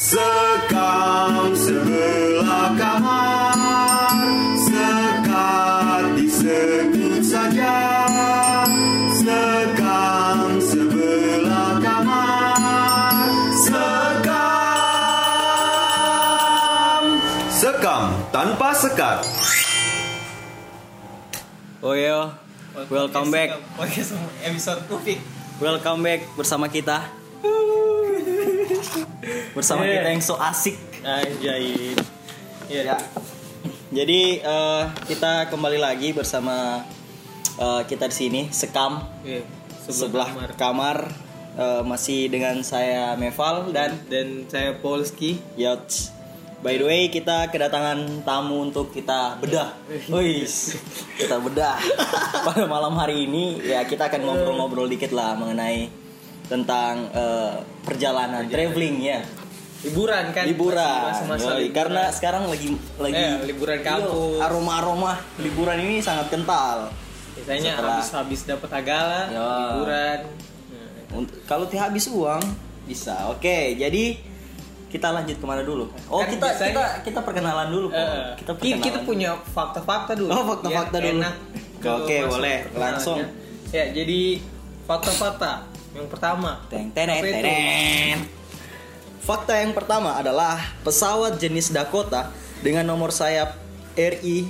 Sekam sebelah kamar Sekat disebut saja. Sekam sebelah kamar Sekam. Sekam tanpa sekat. Oh yo, welcome back, Podcast episode welcome back bersama kita. Bersama Yeah. kita yang so asik. Anjay. Iya. Ya. Jadi eh, kita kembali lagi bersama eh, kita di sini sekam Iya. sebelah kamar. kamar, eh, masih dengan saya Meval dan dan saya Polski. Yots. By the way, kita kedatangan tamu untuk kita bedah. Wis, kita bedah. Pada malam hari ini ya kita akan ngobrol-ngobrol dikit lah mengenai tentang eh, perjalanan, traveling ya, Liburan kan? liburan. Yoi, liburan. karena sekarang lagi lagi Eh, liburan kampus. Yo, aroma-aroma liburan ini sangat kental. biasanya setelah- habis-habis dapat agala, Ya. liburan. Nah, Untuk- Kalau tiap habis uang bisa. Oke, jadi kita lanjut ke mana dulu? Oh, Kan kita biasanya- kita kita perkenalan dulu. Eh, kita perkenalan. kita punya fakta-fakta dulu. Oh, fakta-fakta Biar dulu. Oke, boleh. Langsung. Ya, jadi fakta-fakta yang pertama. Teng itu? tenet. Fakta yang pertama adalah pesawat jenis Dakota dengan nomor sayap RI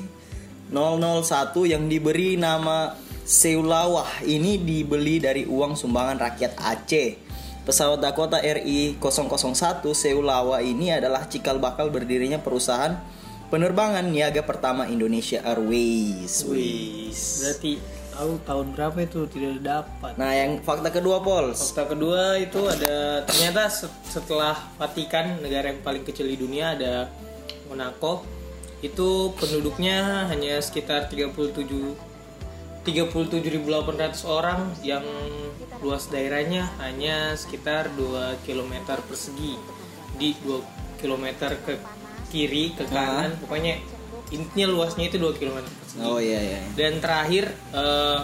001 yang diberi nama Seulawah ini dibeli dari uang sumbangan rakyat Aceh. Pesawat Dakota RI 001 Seulawa ini adalah cikal bakal berdirinya perusahaan penerbangan niaga pertama Indonesia Airways. Wis. Berarti tahu tahun berapa itu tidak dapat. Nah, yang fakta kedua, Pols. Fakta kedua itu ada ternyata se- setelah Vatikan negara yang paling kecil di dunia ada Monaco itu penduduknya hanya sekitar 37 37.800 orang yang luas daerahnya hanya sekitar 2 km persegi di 2 km ke kiri ke kanan pokoknya intinya luasnya itu 2 km Oh iya iya. dan terakhir eh,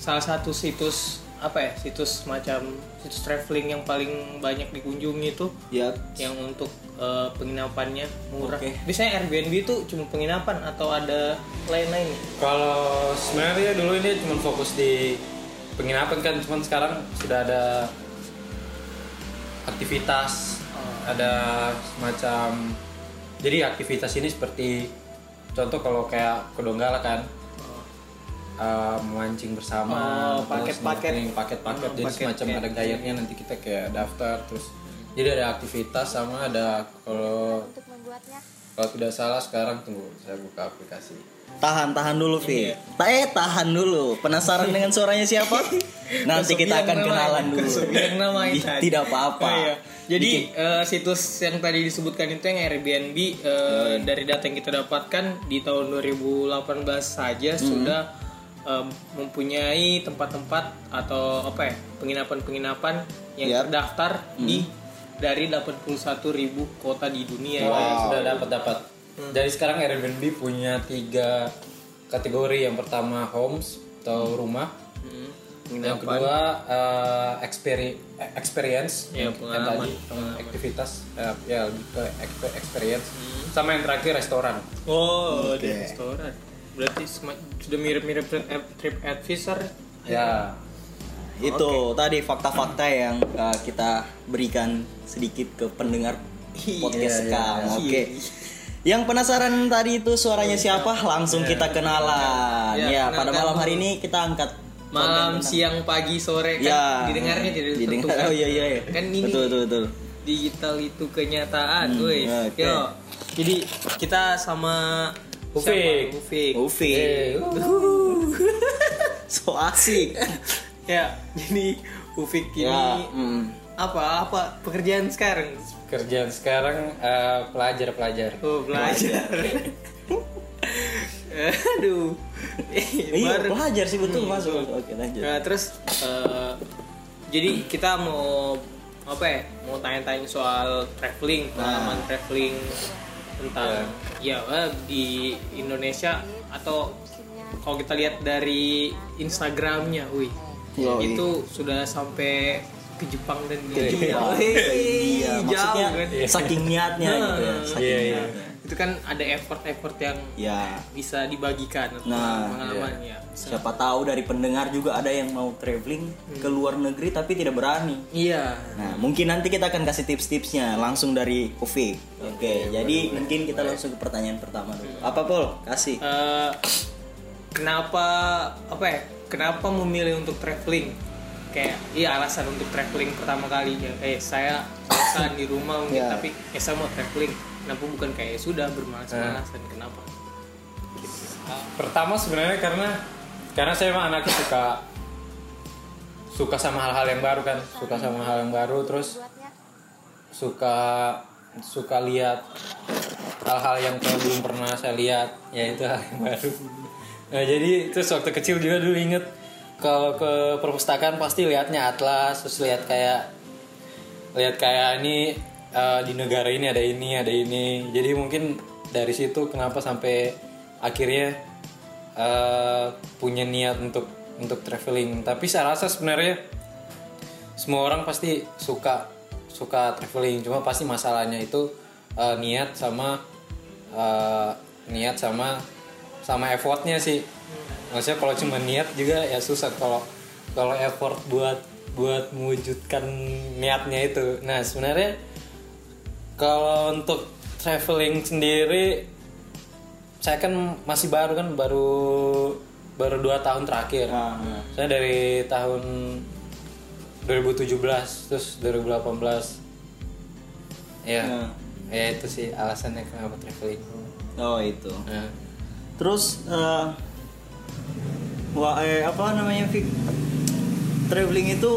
salah satu situs apa ya situs macam situs traveling yang paling banyak dikunjungi itu Ya, yang untuk eh, penginapannya murah. Oke. Biasanya Airbnb itu cuma penginapan atau ada lain-lain? Kalau sebenarnya dulu ini cuma fokus di penginapan kan, cuman sekarang sudah ada aktivitas, ada semacam jadi aktivitas ini seperti contoh kalau kayak ke Donggala kan uh, memancing bersama, Oh, terus paket-paket. paket-paket, Oh, jadi paket, semacam kayak ada guide-nya nanti kita kayak daftar terus jadi ada aktivitas sama ada kalau untuk membuatnya kalau tidak salah sekarang tunggu saya buka aplikasi. Tahan tahan dulu, Vi. Iya. Ta- Eh, tahan dulu. Penasaran dengan suaranya siapa? Nanti kita akan kenalan dulu. tadi. Tidak apa-apa. Oh, iya. Jadi eh, situs yang tadi disebutkan itu yang Airbnb eh, dari data yang kita dapatkan di tahun 2018 saja Hmm. sudah eh, mempunyai tempat-tempat atau apa ya penginapan-penginapan yang Ya. terdaftar Hmm. di dari 81.000 kota di dunia. Wah, sudah dapat dapat. Jadi sekarang Airbnb punya tiga kategori. Yang pertama homes atau rumah. Hmm, Yang kedua eh, experi- eh, experience. Ya, yang pengalaman. tadi aktivitas eh, ya lebih ke exp- experience. Sama yang terakhir restoran. Oh, Oke. di restoran. Berarti sudah mirip-mirip trip, trip advisor. Ya. Itu tadi fakta-fakta yang uh, kita berikan sedikit ke pendengar podcast Iya, iya, kamu. iya. Oke. Yang penasaran tadi itu suaranya siapa? Langsung kita kenalan. Ya, Ya, pada malam hari ini kita angkat Malam, siang, pagi, sore kan Ya. didengarnya tidak Didengar. Oh iya iya. iya. Kan ini Betul betul betul. digital itu kenyataan, Hmm, woi. oke. Yo. Jadi kita sama Ufik. Ufik. Ufi. Eh, So asik. Ya, jadi Ufik ini Ya, mm. apa apa pekerjaan sekarang? Kerjaan sekarang eh, pelajar-pelajar. Oh, belajar. Aduh. Iya, Baru- pelajar sih betul Hmm, masuk. betul. Oke, lanjut. Nah, terus eh, jadi kita mau apa ya? Mau tanya-tanya soal traveling, pengalaman Nah. traveling tentang ya eh, di Indonesia atau kalau kita lihat dari Instagramnya, wih, Yoi. itu sudah sampai ke Jepang dan Ke Jepang. Iya, maksudnya jauh kan saking niatnya gitu ya. Saking Iya, iya. niatnya. itu kan ada effort-effort yang Ya, bisa dibagikan atau Nah, pengalaman ya siapa tahu dari pendengar juga ada yang mau traveling ke luar negeri tapi tidak berani. iya Nah, mungkin nanti kita akan kasih tips-tipsnya langsung dari Kofi. Oke, jadi mungkin kita langsung ke pertanyaan pertama dulu. Apa Pol? Kasih. Eh, kenapa apa ya kenapa memilih untuk traveling kayak iya alasan untuk traveling pertama kali. Ya eh saya bosan di rumah mungkin Ya. tapi eh saya mau traveling. Kenapa bukan kayak sudah bermalas-malasan kenapa? Pertama sebenarnya karena karena saya emang anaknya suka suka sama hal-hal yang baru kan, suka sama hal yang baru terus suka suka lihat hal-hal yang belum pernah saya lihat, yaitu hal yang baru. Nah, jadi terus waktu kecil juga dulu inget kalau ke perpustakaan pasti lihatnya atlas, terus lihat kayak lihat kayak ini eh, di negara ini ada ini ada ini. Jadi mungkin dari situ kenapa sampai akhirnya eh, punya niat untuk untuk traveling. Tapi saya rasa sebenarnya semua orang pasti suka suka traveling. Cuma pasti masalahnya itu eh, niat sama eh, niat sama sama effortnya sih maksudnya kalau cuma niat juga ya susah kalau kalau effort buat buat mewujudkan niatnya itu. Nah sebenarnya kalau untuk traveling sendiri saya kan masih baru kan baru baru dua tahun terakhir. Nah, saya dari tahun 2017 terus 2018 ya Nah. ya itu sih alasannya kenapa traveling. Oh, itu. Nah, Terus eh wah eh, apa namanya Fik? Traveling itu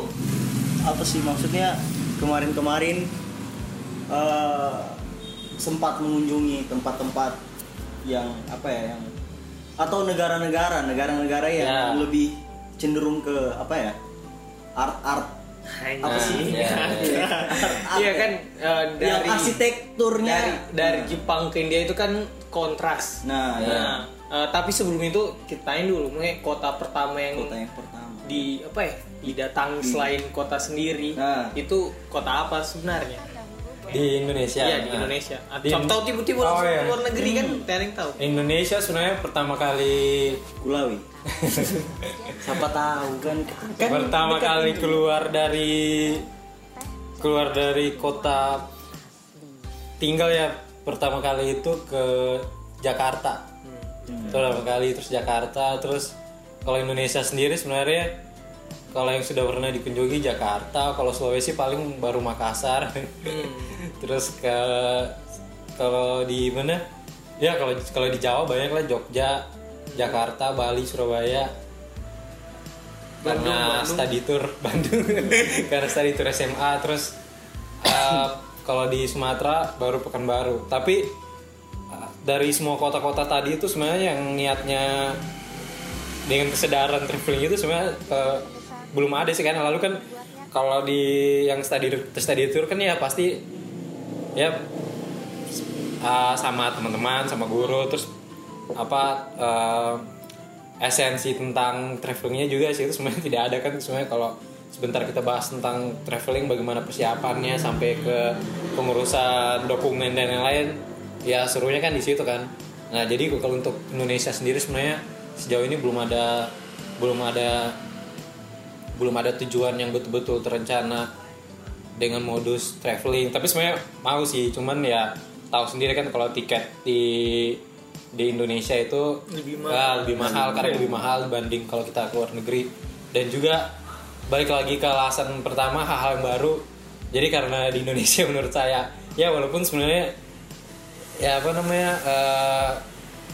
apa sih maksudnya? Kemarin-kemarin eh sempat mengunjungi tempat-tempat yang apa ya yang atau negara-negara negara-negara yang Ya. lebih cenderung ke apa ya art-art apa sih ya, ya. iya kan yang dari arsitekturnya dari dari Jepang ke India itu kan kontras nah, ya nah eh, tapi sebelum itu kita tanya dulu mungkin kota pertama yang kota yang pertama di apa ya didatangi selain kota sendiri Nah. itu kota apa sebenarnya di Indonesia Iya di Nah, Indonesia. Di- Contoh tiba-tiba Oh, iya. ke luar negeri kan, tidak ada yang tahu. Indonesia sebenarnya pertama kali Kulawi siapa tahu kan kan pertama kali ini. keluar dari keluar dari kota tinggal ya pertama kali itu ke Jakarta Hmm. pertama kali terus Jakarta terus kalau Indonesia sendiri sebenarnya kalau yang sudah pernah dikunjungi Jakarta kalau Sulawesi paling baru Makassar. Terus ke kalau di mana? Ya kalau kalau di Jawa banyak lah Jogja Jakarta Bali Surabaya. Bandung, karena Bandung. study tour Bandung. Karena study tour SMA terus uh, kalau di Sumatera baru Pekanbaru. Tapi dari semua kota-kota tadi itu sebenarnya yang niatnya dengan kesadaran traveling itu sebenarnya uh, belum ada sih kan. Lalu kan kalau di yang study study tour kan ya pasti ya uh, sama teman-teman sama guru terus apa uh, esensi tentang travelingnya juga sih itu sebenarnya tidak ada kan. Sebenarnya kalau sebentar kita bahas tentang traveling bagaimana persiapannya sampai ke pengurusan dokumen dan lain-lain ya serunya kan di situ kan. Nah jadi kalau untuk Indonesia sendiri sebenarnya sejauh ini belum ada belum ada belum ada tujuan yang betul-betul terencana dengan modus traveling. Tapi sebenarnya mau sih cuman ya tahu sendiri kan kalau tiket di di Indonesia itu Lebih ya, lebih mahal karena lebih mahal dibanding kalau kita keluar negeri. Dan juga balik lagi ke alasan pertama hal-hal yang baru. Jadi karena di Indonesia menurut saya ya walaupun sebenarnya ya apa namanya eh,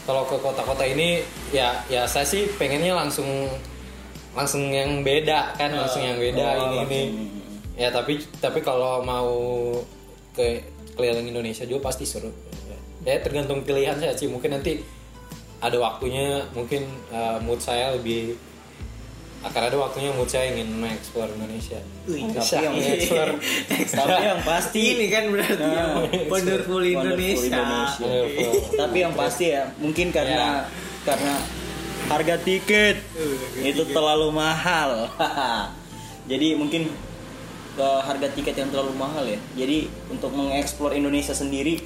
kalau ke kota-kota ini ya ya saya sih pengennya langsung langsung yang beda kan langsung yang beda oh, ini ini. ya tapi tapi kalau mau ke keliling Indonesia juga pasti seru. Ya tergantung pilihan saya sih. Mungkin nanti ada waktunya mungkin uh, mood saya lebih akan ada waktunya mood saya ingin mengeksplor Indonesia Wih, tapi yang mengeksplor tapi yang pasti Ini kan berarti Nah, wonderful Wonderful Indonesia. Indonesia. Wonderful. tapi yang pasti ya mungkin karena karena harga tiket itu terlalu mahal jadi mungkin eh, harga tiket yang terlalu mahal ya. Jadi untuk mengeksplor Indonesia sendiri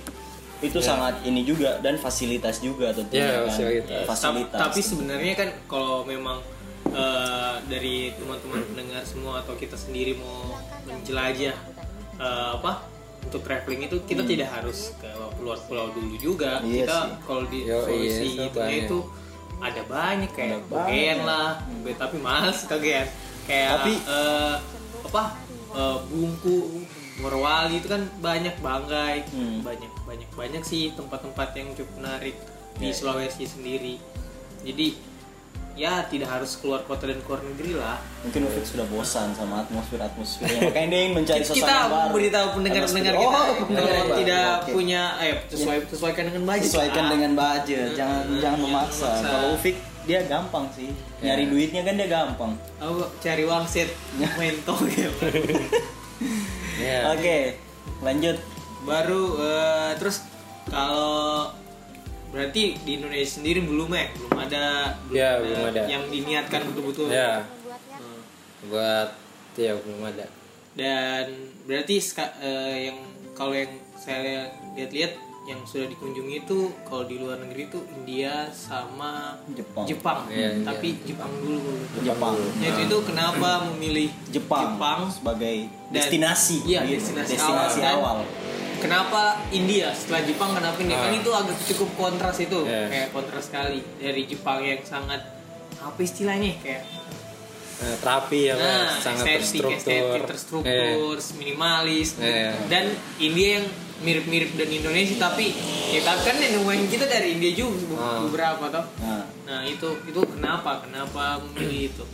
itu sangat ini juga dan fasilitas juga tentunya Ya, kan. fasilitas. Fasilitas. Tapi sebenarnya kan kalau memang eh, dari teman-teman pendengar semua atau kita sendiri mau menjelajah eh, apa untuk traveling itu kita tidak harus ke luar pulau dulu juga. Hmm. Iya kita kalau di Yo, Sulawesi iya, itu banyak. itu ada banyak kayak. Bogen lah, Bogen, tapi males kaget. Kayak Tapi- eh, apa eh, Bungku, Morowali itu kan banyak Banggai, Hmm. banyak banyak banyak sih tempat-tempat yang cukup menarik di Ya, ya. Sulawesi sendiri. Jadi ya tidak harus keluar kota dan keluar negeri lah. mungkin Ufik sudah bosan sama atmosfer atmosfernya makanya dia ingin mencari suasana kita yang baru beritahu pendengar-pendengar Atmosfer- kita oh, pendengar yang tidak Oke. punya eh sesuai sesuaikan dengan budget sesuaikan lah. dengan budget jangan Hmm, jangan memaksa memaksa. kalau Ufik dia gampang sih nyari Ya. duitnya kan dia gampang Aku cari wangsit mentol gitu. Ya. oke lanjut Baru eh, terus kalau berarti di Indonesia sendiri belum ya belum ada Ya, belum ada. yang diniatkan betul-betul Ya, Hmm. buat ya belum ada. dan berarti ska- eh, yang kalau yang saya lihat-lihat yang sudah dikunjungi itu kalau di luar negeri itu India sama Jepang Jepang India. tapi Jepang dulu Jepang Ya, itu, itu kenapa memilih Jepang, Jepang sebagai Dan- destinasi gitu. destinasi destinasi awal. Dan- awal, kenapa India? Setelah Jepang kenapa India? Kan Ah. itu agak cukup kontras itu. Iya. kayak kontras sekali. Dari Jepang yang sangat apa istilahnya? Kayak Nah, terapi ya, nah sangat estetik, terstruktur. estetik terstruktur minimalis. Iya. dan India yang mirip-mirip dan Indonesia tapi kita kan yang nemuin kita dari India juga Ah. beberapa toh. Nah nah itu itu kenapa? Kenapa memilih itu?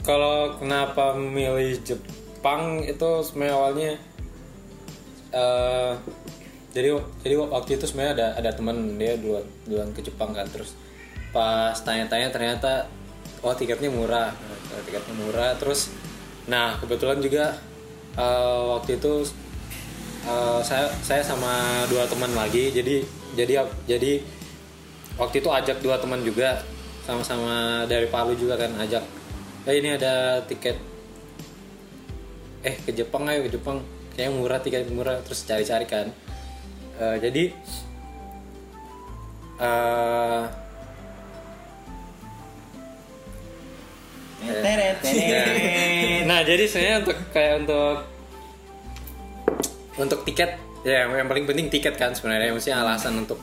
Kalau kenapa memilih Jepang itu sebenarnya awalnya eh jadi jadi waktu itu sebenarnya ada ada teman dia duluan duluan ke Jepang kan. Terus pas tanya-tanya ternyata oh tiketnya murah. Nah, tiketnya murah. Terus nah kebetulan juga eh, waktu itu eh, saya saya sama dua teman lagi. Jadi jadi jadi waktu itu ajak dua teman juga. Sama-sama dari Palu juga kan ajak. Eh ini ada tiket. Eh ke Jepang ayo ke Jepang kayaknya murah tiket murah terus cari-cari kan. Eh, jadi eh teret teret nah jadi sebenarnya untuk kayak untuk untuk tiket ya yang, yang paling penting tiket kan sebenarnya. Maksudnya alasan untuk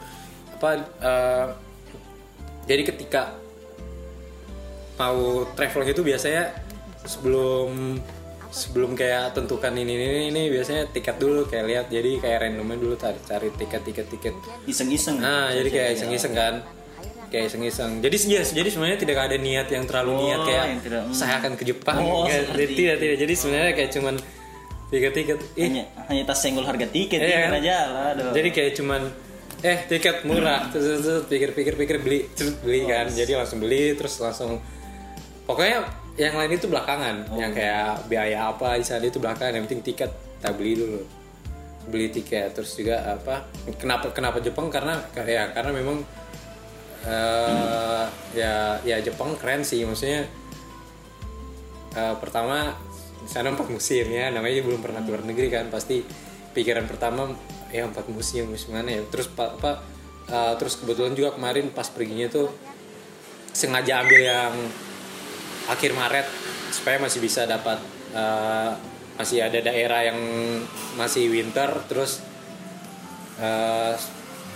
apa eh, jadi ketika mau traveling itu biasanya sebelum sebelum kayak tentukan ini ini ini biasanya tiket dulu kayak lihat jadi kayak randomnya dulu cari cari tiket tiket tiket iseng-iseng Nah, jadi kayak iseng-iseng kan. Kayak iseng-iseng. Jadi ya, jadi sebenarnya tidak ada niat yang terlalu Oh, niat kayak yang tidak- hmm. saya akan ke Jepang. Oh, seperti tidak, tidak. Jadi sebenarnya kayak cuman tiket-tiket. Ih, hanya hanya tas senggol harga tiket ya kan? aja lah aduh. jadi kayak cuman eh tiket murah terus terus, terus pikir-pikir pikir beli terus beli kan. Jadi langsung beli terus langsung pokoknya yang lain itu belakangan. Oh. Yang kayak biaya apa di sana itu belakangan. Yang penting tiket kita beli dulu. Beli tiket terus juga apa? Kenapa kenapa Jepang karena ya karena memang eh ya ya Jepang keren sih maksudnya eh, pertama di sana empat musim ya namanya belum pernah keluar negeri kan pasti pikiran pertama ya empat museum museum mana ya terus pa- apa eh, terus kebetulan juga kemarin pas perginya tuh sengaja ambil yang akhir Maret supaya masih bisa dapat eh, masih ada daerah yang masih winter terus eh,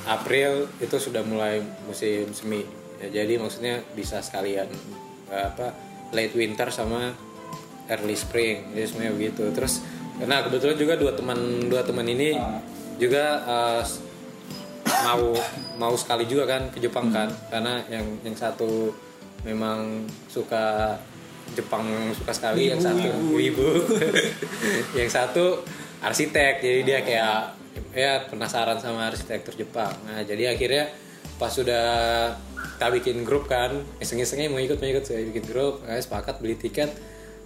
April itu sudah mulai musim semi. Ya, jadi maksudnya bisa sekalian eh, apa late winter sama early spring. Jadi sebenarnya begitu. Terus karena kebetulan juga dua teman dua teman ini juga eh, mau mau sekali juga kan ke Jepang kan. Karena yang yang satu memang suka Jepang suka sekali yang satu ibu yang satu arsitek jadi dia kayak ya penasaran sama arsitektur Jepang. Nah jadi akhirnya pas sudah kita bikin grup kan iseng-isengnya mau ikut mau ikut saya bikin grup nah, sepakat beli tiket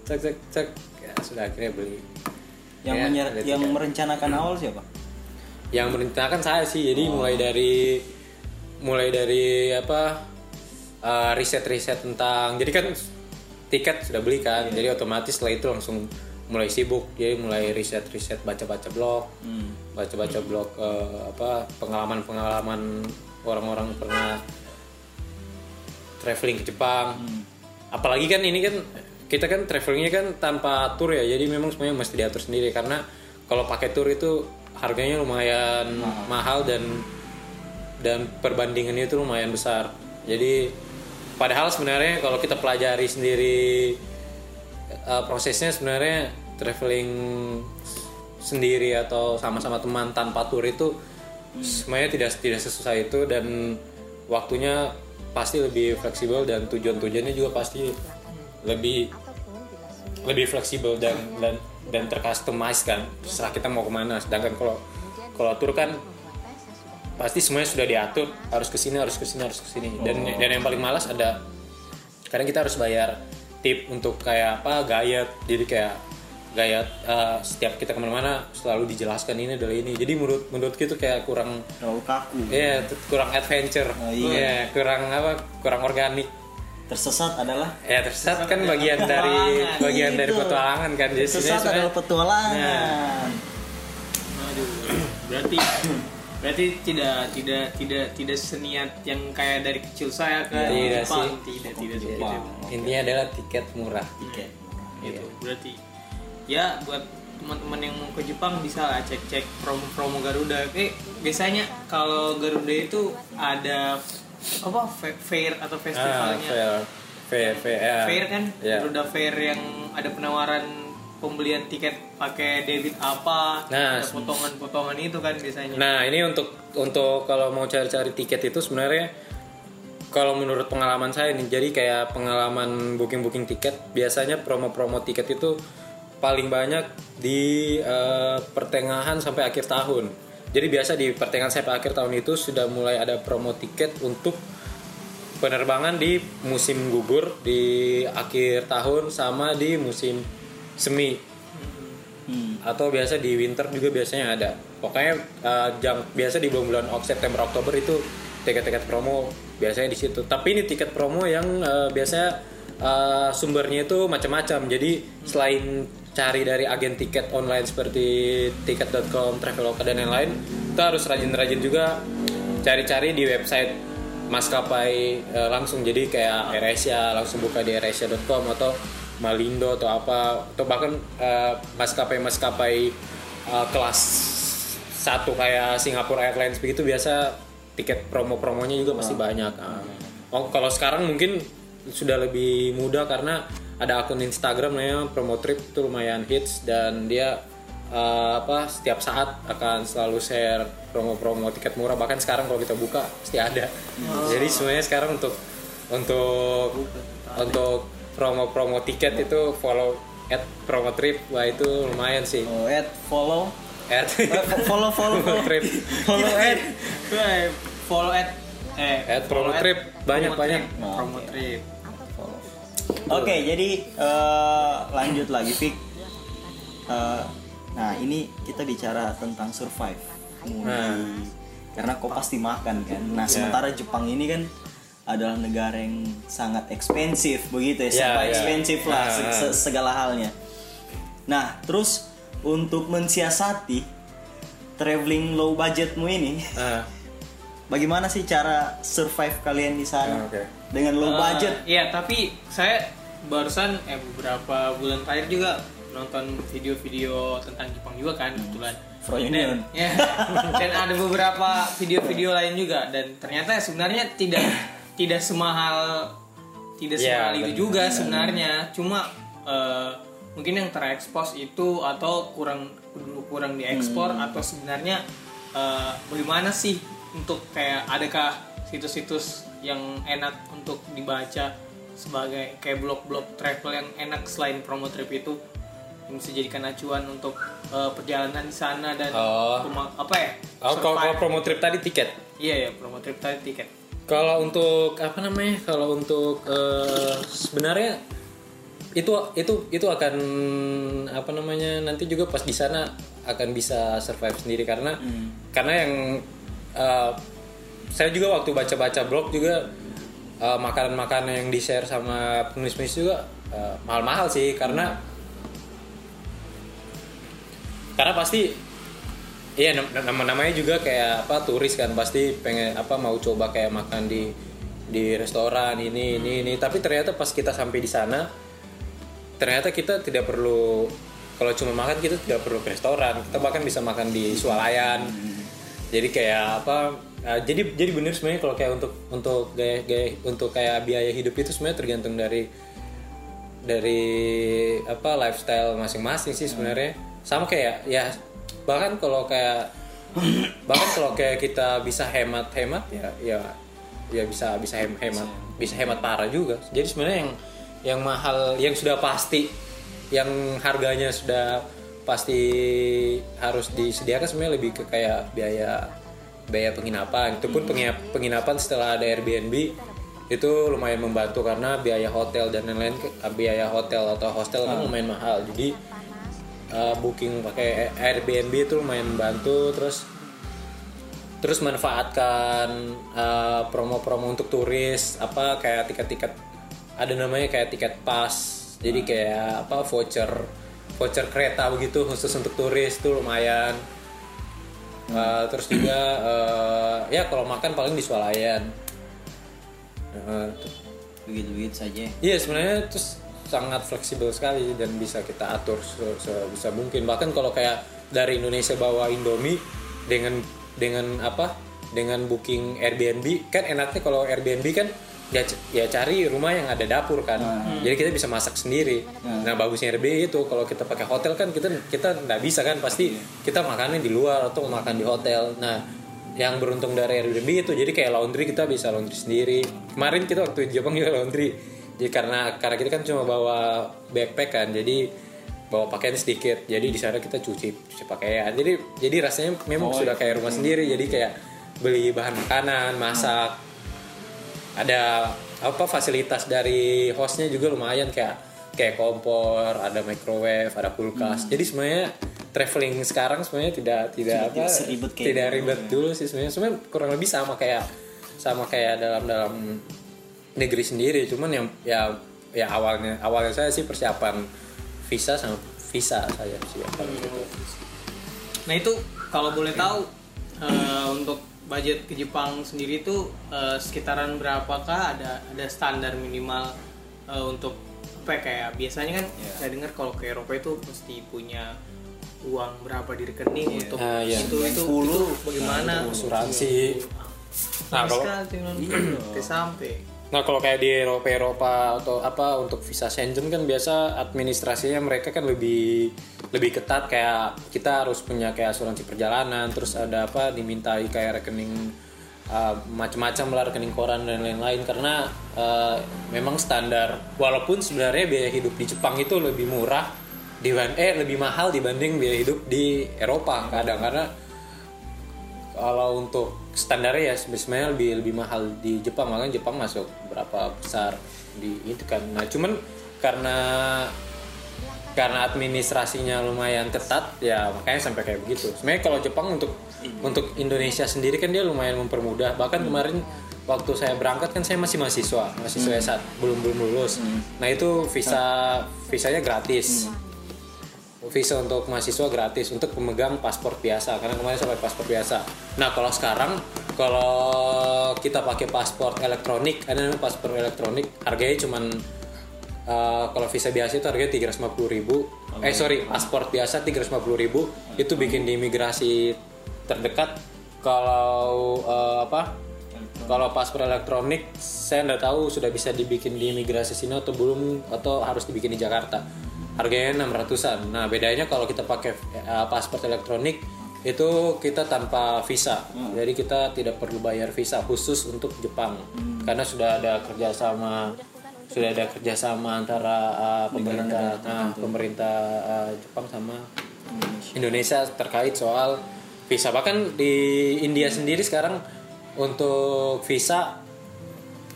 cek cek cek. Ya sudah akhirnya beli. Yang Ya, menyer- yang tiket. merencanakan awal siapa? Yang merencanakan saya sih jadi mulai dari mulai dari apa riset riset-riset tentang jadi kan tiket sudah beli kan jadi otomatis setelah itu langsung mulai sibuk jadi mulai riset riset baca baca blog Hmm. baca baca blog eh, apa pengalaman pengalaman orang-orang pernah traveling ke Jepang. Apalagi kan ini kan kita kan travelingnya kan tanpa tour ya jadi memang semuanya mesti diatur sendiri karena kalau pakai tour itu harganya lumayan mahal dan dan perbandingannya itu lumayan besar. Jadi padahal sebenarnya kalau kita pelajari sendiri eh, prosesnya sebenarnya traveling sendiri atau sama-sama teman tanpa tour itu semuanya tidak tidak sesusah itu dan waktunya pasti lebih fleksibel dan tujuan-tujuannya juga pasti lebih lebih fleksibel dan dan dan tercustomize kan. Setelah kita mau ke mana sedangkan kalau kalau tour kan pasti semuanya sudah diatur harus ke sini harus ke sini harus ke sini. Dan dan yang paling malas ada kadang kita harus bayar tip untuk kayak apa gayet. Jadi kayak gayet eh, setiap kita ke mana-mana selalu dijelaskan ini adalah ini. Jadi menurut menurut itu kayak kurang Terlalu kaku. ya kurang adventure. Oh, iya. Ya, kurang apa kurang organik. Tersesat adalah? Ya tersesat kan bagian dari bagian dari Itu. petualangan kan. Jadi tersesat sebenarnya- adalah petualangan. Aduh, berarti berarti tidak tidak tidak tidak seniat yang kayak dari kecil saya ke Tidak Jepang sih. tidak tidak seperti itu. intinya adalah tiket murah Tiket. Gitu, berarti ya buat teman-teman yang mau ke Jepang bisa lah cek-cek promo-promo Garuda. Eh biasanya kalau Garuda itu ada apa fa- fair atau ah, festivalnya? fair fair fair ya. fair kan Ya. Garuda Fair yang ada penawaran pembelian tiket pakai debit apa Nah, ada potongan-potongan itu kan biasanya Nah ini untuk untuk kalau mau cari-cari tiket itu sebenarnya kalau menurut pengalaman saya nih jadi kayak pengalaman booking-booking tiket biasanya promo-promo tiket itu paling banyak di eh, pertengahan sampai akhir tahun. Jadi biasa di pertengahan sampai akhir tahun itu sudah mulai ada promo tiket untuk penerbangan di musim gugur di akhir tahun sama di musim semi. Hmm. atau biasa di winter juga biasanya ada. Pokoknya uh, jam biasa di bulan-bulan September Oktober itu tiket-tiket promo biasanya di situ. Tapi ini tiket promo yang uh, biasanya uh, sumbernya itu macam-macam. Jadi selain cari dari agen tiket online seperti tiket.com, Traveloka dan lain-lain kita harus rajin-rajin juga cari-cari di website maskapai uh, langsung. Jadi kayak AirAsia langsung buka di airasia.com atau Malindo atau apa atau bahkan uh, maskapai-maskapai uh, kelas satu kayak Singapore Airlines begitu biasa tiket promo-promonya juga pasti banyak. Ah. Oh kalau sekarang mungkin sudah lebih mudah karena ada akun Instagram namanya Promo Trip itu lumayan hits dan dia uh, apa setiap saat akan selalu share promo-promo tiket murah bahkan sekarang kalau kita buka pasti ada. Jadi semuanya sekarang untuk untuk untuk promo-promo tiket itu follow at promo trip wah itu lumayan sih Oh, add follow. at follow follow promo follow. trip Follow. Eh, follow at eh At promo follow trip. Banyak, promo banyak. trip. promo trip Follow. Oke, jadi eh, lanjut lagi Fik. Eh, nah, ini kita bicara tentang survive. Nah. di- karena kau pasti makan kan. Nah, sementara Jepang ini kan adalah negara yang sangat ekspensif begitu ya, Ya, serba ya. ekspensif lah se- Nah. se- segala halnya. Nah, terus untuk mensiasati traveling low budgetmu ini, Ah, bagaimana sih cara survive kalian di sana Ah, oke. dengan low Eh, budget? Iya, tapi saya barusan eh beberapa bulan terakhir juga nonton video-video tentang Jepang juga kan kebetulan. Fro Union. Dan, ya, dan ada beberapa video-video lain juga dan ternyata sebenarnya tidak tidak semahal tidak Ya, semahal itu juga sebenarnya. Cuma eh, mungkin yang terekspos itu atau kurang kurang diekspor atau sebenarnya eh, bagaimana sih untuk kayak adakah situs-situs yang enak untuk dibaca sebagai kayak blog-blog travel yang enak selain promo trip itu? Yang bisa jadikan acuan untuk eh, perjalanan di sana dan Oh. pema- apa ya oh, kalau, kalau promo trip tadi tiket? Iya ya promo trip tadi tiket Kalau untuk apa namanya? Kalau untuk eh, sebenarnya itu itu itu akan apa namanya nanti juga pas di sana akan bisa survive sendiri karena karena yang eh, saya juga waktu baca-baca blog juga eh, makanan-makanan yang di share sama penulis-penulis juga eh, mahal-mahal sih karena karena pasti iya nam- nama namanya juga kayak apa turis kan pasti pengen apa mau coba kayak makan di di restoran ini ini ini. Tapi ternyata pas kita sampai di sana ternyata kita tidak perlu kalau cuma makan kita tidak perlu ke restoran. Kita bahkan bisa makan di swalayan. Jadi kayak apa uh, jadi jadi bener sebenarnya kalau kayak untuk untuk gaya gaya untuk kayak biaya hidup itu sebenarnya tergantung dari dari apa lifestyle masing-masing sih sebenarnya. Sama kayak ya bahkan kalau kayak bahkan kalau kayak kita bisa hemat hemat ya ya ya bisa bisa hem- hemat bisa hemat parah juga. Jadi sebenarnya yang yang mahal yang sudah pasti yang harganya sudah pasti harus disediakan sebenarnya lebih ke kayak biaya biaya penginapan. Itu pun pengina- penginapan setelah ada Airbnb itu lumayan membantu karena biaya hotel dan lain-lain biaya hotel atau hostel kan lumayan mahal. Jadi uh, booking pakai Airbnb itu lumayan membantu terus terus manfaatkan uh, promo-promo untuk turis apa kayak tiket-tiket ada namanya kayak tiket pas. Jadi kayak apa voucher voucher kereta begitu khusus untuk turis tuh lumayan. Uh, terus juga uh, ya kalau makan paling di swalayan. Uh, begitu-begitu saja. Iya sebenarnya terus sangat fleksibel sekali dan bisa kita atur se- sebisa mungkin. Bahkan kalau kayak dari Indonesia bawa Indomie dengan dengan apa? Dengan booking Airbnb kan enaknya kalau Airbnb kan ya, ya cari rumah yang ada dapur kan. Jadi kita bisa masak sendiri. Nah. Bagusnya Airbnb itu kalau kita pakai hotel kan kita kita nggak bisa kan pasti kita makannya di luar atau makan di hotel. Nah yang beruntung dari Airbnb itu jadi kayak laundry kita bisa laundry sendiri. Kemarin kita waktu di Jepang juga laundry jadi karena karena kita kan cuma bawa backpack kan jadi bawa pakaian sedikit. Jadi di sana kita cuci cuci pakaian. Jadi jadi rasanya memang sudah kayak rumah sendiri. Jadi kayak beli bahan makanan masak. Ada apa fasilitas dari hostnya juga lumayan. Kayak kayak kompor ada microwave ada kulkas. Jadi sebenarnya traveling sekarang sebenarnya tidak tidak apa seribet kayak tidak ribet dulu sih sebenarnya. Sebenarnya kurang lebih sama kayak sama kayak dalam dalam negeri sendiri cuman yang ya ya awalnya awalnya saya sih persiapan visa sama visa saya persiapan gitu. Nah itu kalau boleh tahu eh, untuk budget ke Jepang sendiri itu eh, sekitaran berapakah? Ada ada standar minimal eh, untuk apa ya, kayak biasanya kan saya dengar kalau ke Eropa itu mesti punya uang berapa di rekening untuk Ah, iya. itu itu, itu 10. bagaimana? Asuransi. Nah, Nah, kalau- kalau sampai Nah kalau kayak di Eropa Eropa atau apa untuk visa Schengen kan biasa administrasinya mereka kan lebih lebih ketat. Kayak kita harus punya kayak asuransi perjalanan terus ada apa dimintai kayak rekening uh, macam-macam lah rekening koran dan lain-lain. Karena uh, memang standar walaupun sebenarnya biaya hidup di Jepang itu lebih murah diban eh lebih mahal dibanding biaya hidup di Eropa kadang. Karena kalau untuk standarnya ya sebenarnya lebih lebih mahal di Jepang. Makanya Jepang masuk berapa besar di itu kan. Nah cuman karena karena administrasinya lumayan ketat ya makanya sampai kayak begitu. Sebenarnya kalau Jepang untuk untuk Indonesia sendiri kan dia lumayan mempermudah. Bahkan kemarin waktu saya berangkat kan saya masih mahasiswa mahasiswa S1 belum belum lulus. Nah itu visa visanya gratis visa untuk mahasiswa gratis untuk pemegang paspor biasa karena kemarin saya pakai paspor biasa. Nah kalau sekarang kalau kita pakai paspor elektronik, ada namanya paspor elektronik, harganya cuman eh, kalau visa biasa itu harganya 350.000 ribu. Eh sorry, paspor biasa 350.000 ribu itu bikin di imigrasi terdekat. Kalau eh, apa? Kalau paspor elektronik saya nggak tahu sudah bisa dibikin di imigrasi sini atau belum atau harus dibikin di Jakarta. Harganya 600-an. Nah, bedanya kalau kita pakai eh, paspor elektronik itu kita tanpa visa. Jadi kita tidak perlu bayar visa khusus untuk Jepang. Karena sudah ada kerjasama sudah ada kerjasama antara eh, pemerintah nah, pemerintah eh, Jepang sama Indonesia terkait soal visa. Bahkan di India sendiri sekarang untuk visa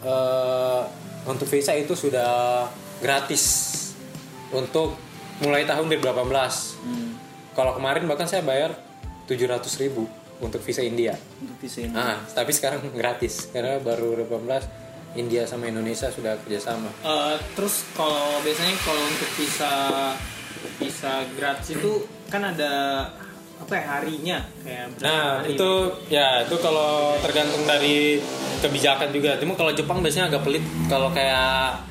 eh, untuk visa itu sudah gratis untuk mulai tahun 2018. Kalau kemarin bahkan saya bayar 700.000 ribu untuk visa India. untuk visa ini Ah, tapi sekarang gratis karena baru 18 India sama Indonesia sudah kerjasama. Eh, terus kalau biasanya kalau untuk visa visa gratis itu kan ada apa ya harinya kayak Nah hari itu ya itu kalau tergantung dari kebijakan juga. Cuma kalau Jepang biasanya agak pelit. Kalau kayak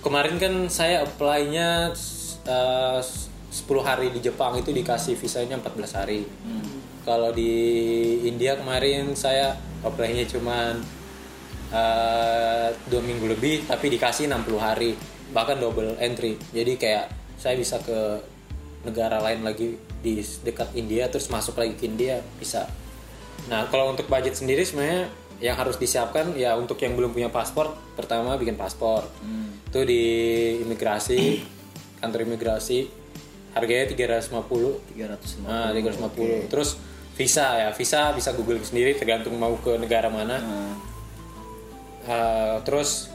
kemarin kan saya apply-nya eh, 10 hari di Jepang itu dikasih visanya 14 hari. Kalau di India kemarin saya apply-nya cuman eh, dua minggu lebih tapi dikasih 60 hari bahkan double entry. Jadi kayak saya bisa ke negara lain lagi di dekat India terus masuk lagi ke India bisa. Nah kalau untuk budget sendiri sebenarnya yang harus disiapkan ya untuk yang belum punya paspor pertama bikin paspor. Itu di imigrasi kantor imigrasi harganya 350 350 nah 350 terus visa ya visa bisa google sendiri tergantung mau ke negara mana. Nah, Eh, terus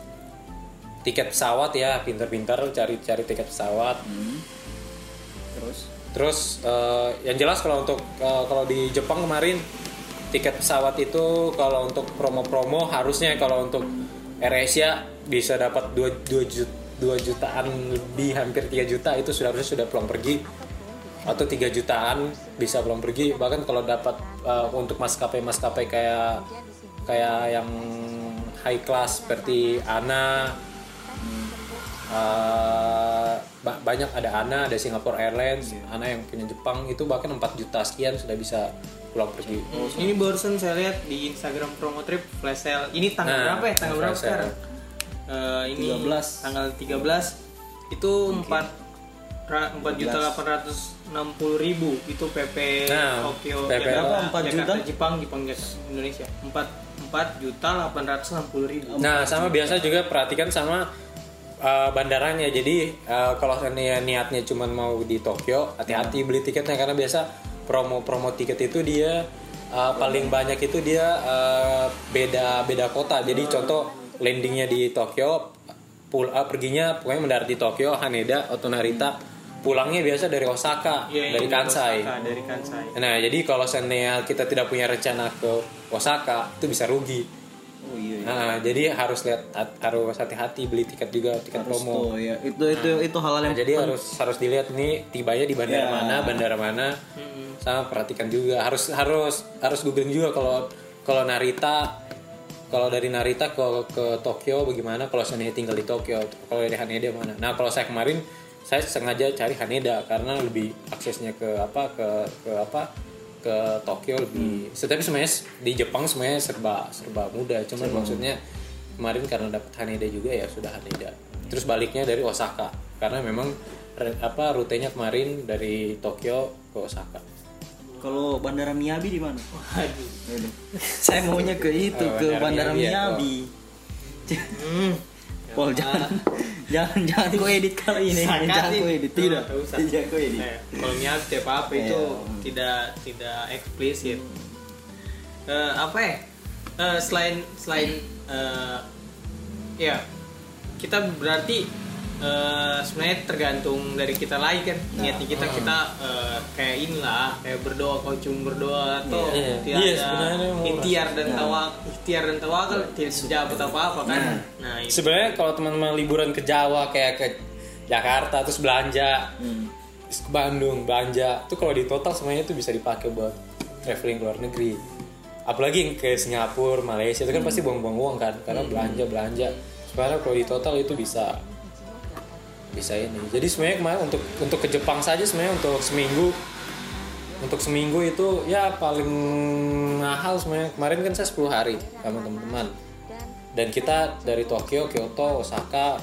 tiket pesawat ya pintar-pintar cari cari tiket pesawat. Hmm. terus? Terus eh, yang jelas kalau untuk eh, kalau di Jepang kemarin tiket pesawat itu kalau untuk promo-promo harusnya kalau untuk AirAsia bisa dapat 2 2 jutaan lebih hampir 3 juta. Itu sudah harusnya sudah pulang pergi. Atau 3 jutaan bisa pulang pergi. Bahkan kalau dapat eh, untuk maskapai-maskapai kayak kayak yang high class seperti Ana ba- banyak ada Ana, ada Singapore Airlines, Ana yang punya Jepang. Itu bahkan 4 juta sekian sudah bisa pulang pergi. Hmm, Ini barusan saya lihat di Instagram promo trip flash sale. Ini tanggal Nah, berapa ya? Tanggal berapa sekarang? Eh, ini 13. tanggal 13 itu 4 4 juta 860 ribu itu PP Nah, Tokyo PP Jakarta, berapa? 4 juta? Jakarta, Jepang Jepang Jakarta, Indonesia 4 4 juta 860 ribu Nah, sama biasa juga perhatikan sama uh, bandaranya. Jadi uh, kalau niatnya cuma mau di Tokyo, hati-hati beli tiketnya karena biasa promo-promo tiket itu dia uh, paling banyak itu dia uh, beda beda kota. Jadi contoh landingnya di Tokyo, pul uh, perginya pokoknya mendarat di Tokyo, Haneda atau Narita. Pulangnya biasa dari Osaka, Iya, dari Kansai. Osaka, dari Kansai Nah, jadi kalau seandainya kita tidak punya rencana ke Osaka, itu bisa rugi. Oh iya, iya. Nah, jadi harus lihat harus hati-hati beli tiket juga tiket Harus promo. tuh, ya. itu itu itu hal-hal Nah, yang jadi harus harus dilihat nih tibanya di bandara Ya. mana, bandara mana. Sama perhatikan juga harus harus harus googling juga kalau kalau Narita kalau dari Narita ke ke Tokyo bagaimana kalau seandainya tinggal di Tokyo kalau dari Haneda mana nah kalau saya kemarin saya sengaja cari Haneda karena lebih aksesnya ke apa ke ke apa ke Tokyo lebih tetapi sebenarnya di Jepang semuanya serba serba mudah cuman maksudnya kemarin karena dapat Haneda juga ya sudah Haneda. Terus baliknya dari Osaka. Karena memang apa rutenya kemarin dari Tokyo ke Osaka. Kalau bandara Miyabi di mana? Waduh. Saya maunya ke itu Oh, ke Bandara bandara Miyabi ya, Miyabi. Hmm. Pol jangan jangan jangan kau edit kali ini jangan kau edit tidak usah. kau edit Eh, kalau niat apa apa itu Iya. tidak tidak eksplisit. Eh, apa ya? Eh, selain selain eh, ya kita berarti eh, sebenarnya tergantung dari kita lagi kan Nah, niatnya kita kita eh, kayak inilah kayak berdoa kau cuma berdoa atau Iya. tidak Iya, ada mau- ikhtiar dan Nah. tawak ikhtiar dan tawakal tidak sejabut apa apa kan. Nah. nah itu. Sebenarnya kalau teman-teman liburan ke Jawa kayak ke Jakarta terus belanja. Hmm. terus ke Bandung belanja. Itu kalau di total semuanya itu bisa dipakai buat traveling ke luar negeri. Apalagi yang ke Singapura Malaysia itu kan pasti buang-buang uang kan karena belanja belanja. Sebenarnya kalau di total itu bisa bisa ini jadi sebenarnya kemarin untuk untuk ke Jepang saja sebenarnya untuk seminggu untuk seminggu itu ya paling mahal sebenarnya. Kemarin kan saya 10 hari sama teman-teman. Dan kita dari Tokyo, Kyoto, Osaka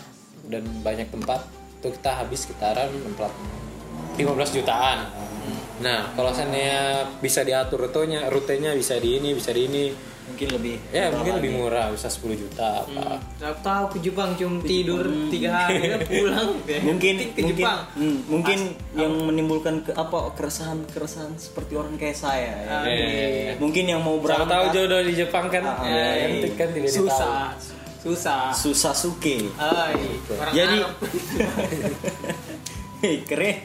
dan banyak tempat itu kita habis sekitaran 4 15 jutaan. Nah, kalau seandainya bisa diatur rutenya, rutenya bisa di ini, bisa di ini, mungkin lebih ya murah mungkin lagi. lebih murah, bisa 10 juta apa. Tahu tahu ke Jepang cuma tidur tiga hari kan pulang ya. mungkin ke mungkin Jepang hmm, mungkin yang menimbulkan ke apa keresahan keresahan seperti orang kayak saya ya. Ah, Eh, mungkin yang mau berangkat tahu jodoh di Jepang kan? Ah, ya, eh, kan, kan tidak ditahu. susah susah susah suke Ay, orang jadi keren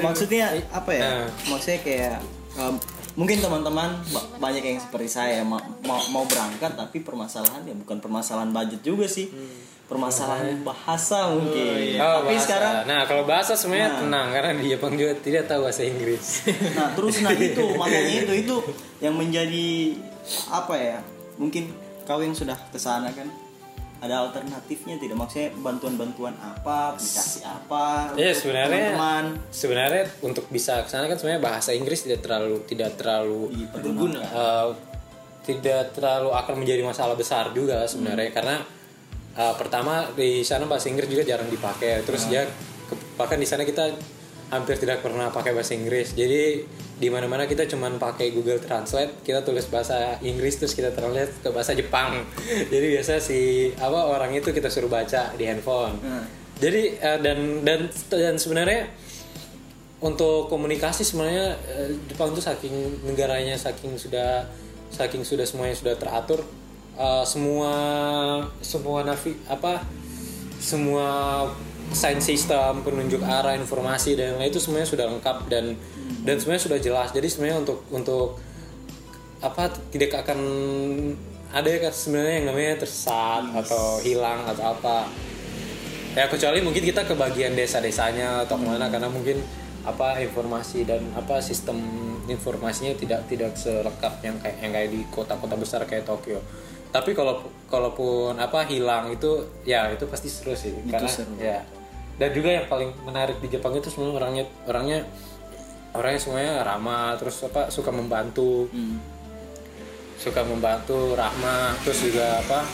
maksudnya apa ya Nah. maksudnya kayak um, mungkin teman-teman ba- banyak yang seperti saya mau, mau mau berangkat tapi permasalahan ya bukan permasalahan budget juga sih. Permasalahan bahasa mungkin. Oh, tapi bahasa. sekarang nah kalau bahasa sebenarnya Nah. tenang karena di Jepang juga tidak tahu bahasa Inggris. Nah terus nah itu makanya itu itu yang menjadi apa ya mungkin kau yang sudah ke sana kan ada alternatifnya tidak? Maksudnya bantuan-bantuan apa aplikasi apa Iya, untuk sebenarnya teman-teman? sebenarnya untuk bisa ke sana kan sebenarnya bahasa Inggris tidak terlalu tidak terlalu berguna eh, tidak terlalu akan menjadi masalah besar juga sebenarnya. Karena eh, pertama di sana bahasa Inggris juga jarang dipakai. Terus dia ke- bahkan di sana kita hampir tidak pernah pakai bahasa Inggris. Jadi di mana mana kita cuman pakai Google Translate kita tulis bahasa Inggris terus kita translate ke bahasa Jepang. Jadi biasa si apa orang itu kita suruh baca di handphone. Nah. jadi eh, dan dan dan sebenarnya untuk komunikasi sebenarnya eh, Jepang itu saking negaranya saking sudah saking sudah semuanya sudah teratur eh, semua semua navi apa semua sign system penunjuk arah informasi dan lain itu semuanya sudah lengkap dan dan semuanya sudah jelas. Jadi sebenarnya untuk untuk apa tidak akan ada ya sebenarnya yang namanya tersesat atau hilang atau apa. Ya kecuali mungkin kita ke bagian desa-desanya atau ke mana karena mungkin apa informasi dan apa sistem informasinya tidak tidak selengkap yang kayak yang kayak di kota-kota besar kayak Tokyo. Tapi kalau kalaupun apa hilang itu ya itu pasti seru sih. Karena seru. ya dan juga yang paling menarik di Jepang itu semua orangnya orangnya orangnya semuanya ramah terus apa suka membantu Hmm. suka membantu ramah terus juga apa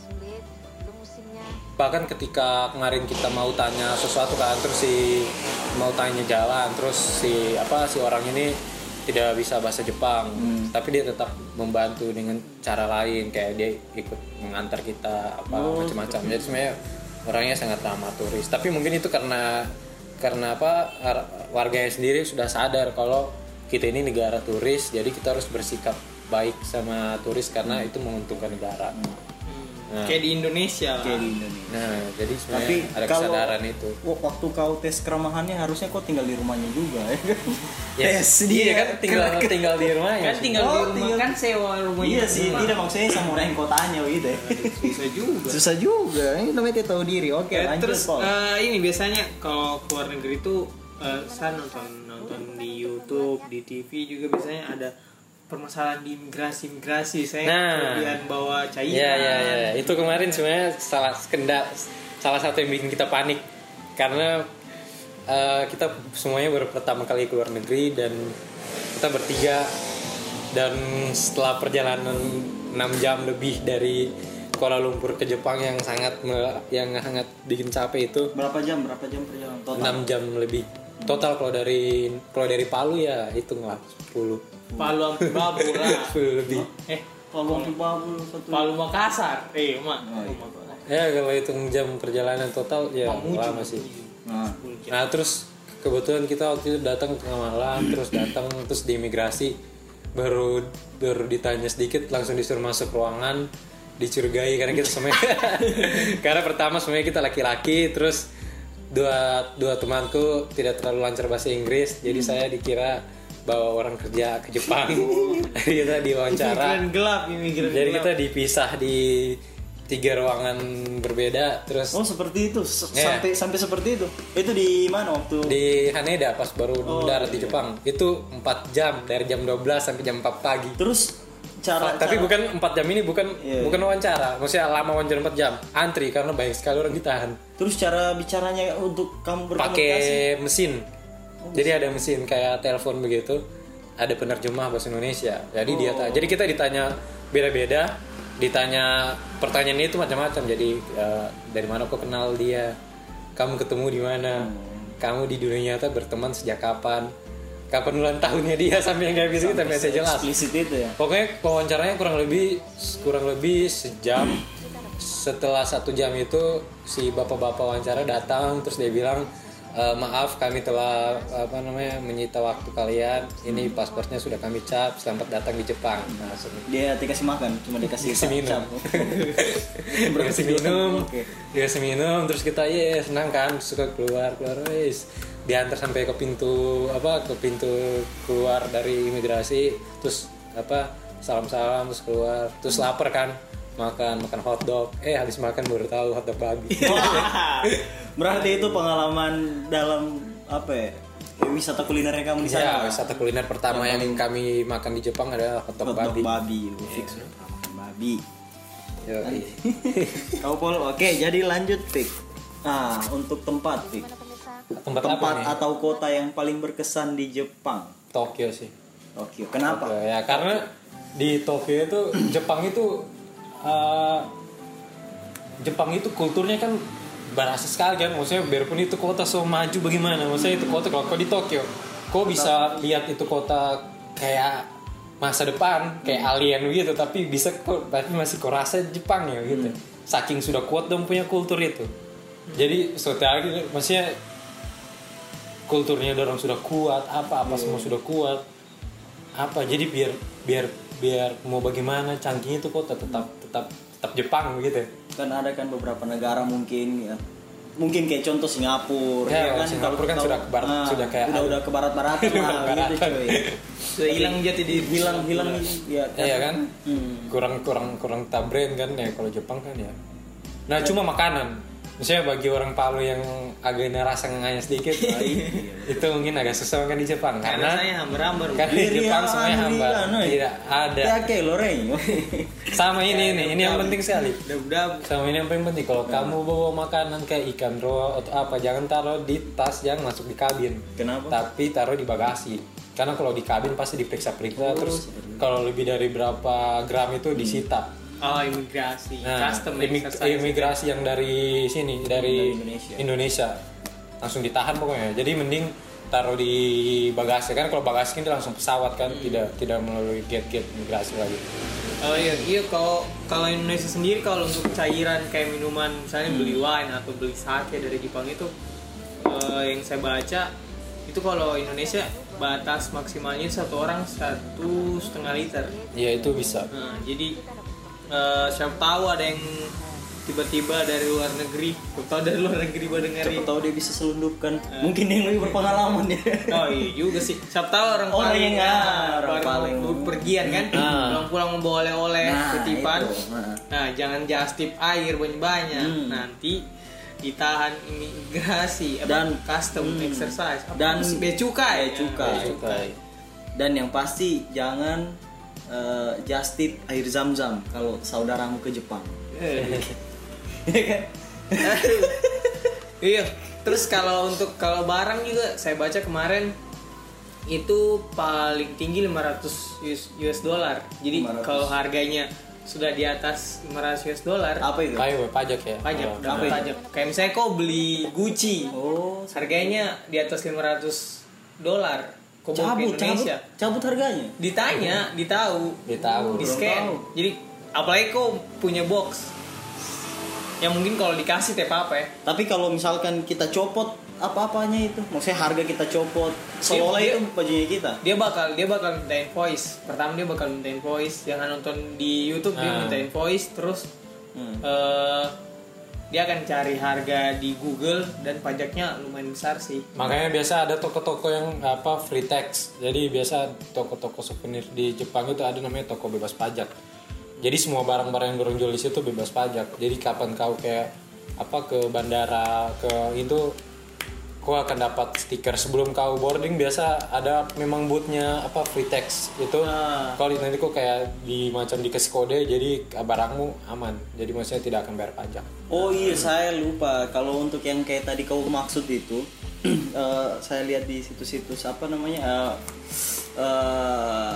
sulit musimnya bahkan ketika kemarin kita mau tanya sesuatu kan terus si mau tanya jalan terus si apa si orang ini tidak bisa bahasa Jepang tapi dia tetap membantu dengan cara lain kayak dia ikut mengantar kita apa macam-macam. jadi sebenarnya orangnya sangat ramah turis. Tapi mungkin itu karena karena apa ar- warganya sendiri sudah sadar kalau kita ini negara turis jadi kita harus bersikap baik sama turis karena itu menguntungkan negara Nah. kayak di Indonesia kayak di Indonesia. Nah, jadi tapi ada kalau kesadaran itu. waktu kau tes keramahannya harusnya kau tinggal di rumahnya juga ya kan? Ya, tes iya dia. kan tinggal tinggal di rumahnya. kan tinggal Oh, di rumah tinggal- kan sewa rumahnya iya sih rumah. tidak maksudnya sama orang yang kau tanya gitu ya. Bisa juga. Susah juga. Ini namanya tahu diri. Oke Ya, lanjut terus eh, ini biasanya kalau keluar negeri tuh eh, saya nonton nonton di YouTube di TV juga biasanya ada permasalahan di imigrasi imigrasi saya Nah. kemudian bawa cairan. Iya iya iya. Itu kemarin sebenarnya salah kenda salah satu yang bikin kita panik. Karena eh, kita semuanya baru pertama kali keluar negeri dan kita bertiga dan setelah perjalanan 6 jam lebih dari Kuala Lumpur ke Jepang yang sangat me- yang sangat bikin capek itu berapa jam? Berapa jam perjalanan total? 6 jam lebih. Total kalau dari kalau dari Palu ya hitunglah 10 Palu sampai Babur lah 10 lebih. Eh waktu Babul satu. Palu Makassar. Eh mak. Oh, iya. ya kalau hitung jam perjalanan total ya lama sih. Nah. Nah terus kebetulan kita waktu itu datang tengah malam terus datang terus di imigrasi. Baru baru ditanya sedikit langsung disuruh masuk ruangan dicurigai karena kita semuanya karena pertama semuanya kita laki-laki terus dua dua temanku tidak terlalu lancar bahasa Inggris. Jadi saya dikira bawa orang kerja ke Jepang. Jadi kita diwawancara. Imigran gelap imigran jadi gelap. kita dipisah di tiga ruangan berbeda terus oh seperti itu. S- Iya. sampai sampai seperti itu? Itu di mana waktu? Di Haneda pas baru Oh, darat di iya. Jepang. Itu 4 jam dari jam 12 sampai jam 4 pagi. Terus cara tapi cara- bukan 4 jam ini bukan Iya, bukan wawancara. Maksudnya lama wawancara 4 jam. Antri karena banyak sekali orang ditahan. Terus cara bicaranya untuk kamu berkomunikasi? pakai mesin jadi ada mesin kayak telepon begitu ada penerjemah bahasa Indonesia. Jadi dia ta- jadi kita ditanya beda-beda ditanya pertanyaan itu macam-macam. Jadi eh, dari mana kau kenal dia? Kamu ketemu di mana? Kamu di dunia nyata berteman sejak kapan? Kapan ulang tahunnya dia sampai yang kayak gitu kita masih jelas. itu ya? Pokoknya wawancaranya kurang lebih kurang lebih sejam. Setelah satu jam itu si bapak-bapak wawancara datang terus dia bilang "E, maaf kami telah apa namanya menyita waktu kalian. Ini pasportnya sudah kami cap. Selamat datang di Jepang. Nah, dia dikasih makan cuma dikasih Dikasih minum. dikasih minum. dikasih minum terus kita ya senang kan? Suka keluar keluar wes diantar sampai ke pintu apa ke pintu keluar dari imigrasi. Terus apa salam-salam terus keluar. Terus lapar kan? Makan makan hotdog. Eh habis makan baru tahu hotdog babi berarti itu pengalaman dalam apa ya? Wisata kuliner yang kamu di ya sana. wisata kuliner pertama yang kami makan di Jepang adalah hotdog Hotdog babi babi, lu fix makan babi. Yo, Kau Pol, oke jadi lanjut Fik. Nah untuk tempat Fik. tempat, apa Tempat nih atau kota yang paling berkesan di Jepang. Tokyo sih Tokyo. Kenapa? Tokyo, ya karena di Tokyo itu Jepang itu uh, Jepang itu kulturnya kan berasa sekali kan maksudnya biarpun itu kota so maju bagaimana maksudnya itu kota kalau kau di Tokyo kau bisa lihat itu kota kayak masa depan kayak alien gitu tapi bisa kok tapi masih kau rasa Jepang ya gitu. Saking sudah kuat dong punya kultur itu. Jadi suatu hari maksudnya kulturnya dorong sudah kuat apa apa semua sudah kuat apa jadi biar biar biar mau bagaimana canggihnya itu kota tetap tetap tetap Jepang gitu Kan ada kan beberapa negara mungkin ya. Mungkin kayak contoh Singapura Ya, kan Singapura kan sudah ke barat- ah, sudah kayak udah udah ke barat-baratan lah gitu coy. Sudah hilang jati diri. hilang hilang ya Iya kan Hmm. kurang kurang kurang tak brand kan ya kalau Jepang kan ya nah cuma makanan misalnya bagi orang Palu yang agak rasa nganya sedikit itu mungkin agak susah makan di Jepang Karena karena saya hambar-hambar. karena di Jepang semuanya hambar. tidak ada. Ya kayak loreng. sama ini ini ini yang penting sekali. Sama ini yang paling penting. Kalau kamu bawa makanan kayak ikan raw atau apa jangan taruh di tas jangan masuk di kabin. Kenapa? tapi taruh di bagasi. Karena kalau di kabin pasti diperiksa-periksa terus. kalau lebih dari berapa gram itu disita oh imigrasi, nah custom imi- exercise. imigrasi yang dari sini dari, Indonesia. Indonesia. langsung ditahan pokoknya jadi mending taruh di bagasi kan kalau bagasi kan langsung pesawat kan tidak tidak melalui gate-gate imigrasi lagi Oh iya, iya kalau kalau Indonesia sendiri kalau untuk cairan kayak minuman misalnya beli wine atau beli sake dari Jepang itu eh, yang saya baca itu kalau Indonesia batas maksimalnya satu orang satu setengah liter. ya itu bisa Nah, jadi eh, siapa tahu ada yang tiba-tiba dari luar negeri, siapa tahu dari luar negeri baru Siapa dengerin. tahu dia bisa selundupkan. Mungkin yang lebih berpengalaman ya. Oh iya juga sih. Siapa tahu orang Orang paling yang- ah, orang baru paling- mau pergian kan, Ah. pulang-pulang membawa oleh-oleh, Nah, kutipan. itu. Nah. Nah, jangan just tip air banyak-banyak. Hmm. Nanti ditahan imigrasi apa, Dan- custom hmm. exercise Apa Dan- bea cukai. Bea cukai. Bea cukai. Dan yang pasti jangan eh, just tip air zam-zam kalau saudaramu ke Jepang. Iya kan? iya. Terus kalau untuk kalau barang juga saya baca kemarin itu paling tinggi 500 US, US dollar. Jadi 500. kalau harganya sudah di atas 500 US dollar, Apa itu? kayu pajak ya pajak Oh, Apa pajak. Kayak misalnya kau beli Gucci, Oh, harganya di atas 500 dolar. Ke cabut, cabut, Indonesia. cabut harganya. Ditanya, ditahu, dia tahu di scan. Jadi apalagi kau punya box. Yang mungkin kalau dikasih teh apa ya? Tapi kalau misalkan kita copot apa-apanya itu, maksudnya harga kita copot, seolah itu bajunya kita. Dia bakal dia bakal minta invoice. Pertama dia bakal minta invoice. Jangan nonton di YouTube dia Ah. minta invoice terus Hmm. eh, dia akan cari harga di Google dan pajaknya lumayan besar sih. makanya biasa ada toko-toko yang apa free tax. Jadi biasa toko-toko souvenir di Jepang itu ada namanya toko bebas pajak. Jadi semua barang-barang yang dorong jual di situ bebas pajak. Jadi kapan kau kayak apa ke bandara ke itu kau akan dapat stiker sebelum kau boarding biasa ada memang bootnya apa free tax itu Ah. kalau nanti kau kayak di macam dikasih kode jadi barangmu aman jadi maksudnya tidak akan bayar pajak Oh iya, saya lupa. Kalau untuk yang kayak tadi kau maksud itu, eh, saya lihat di situs-situs apa namanya eh, eh,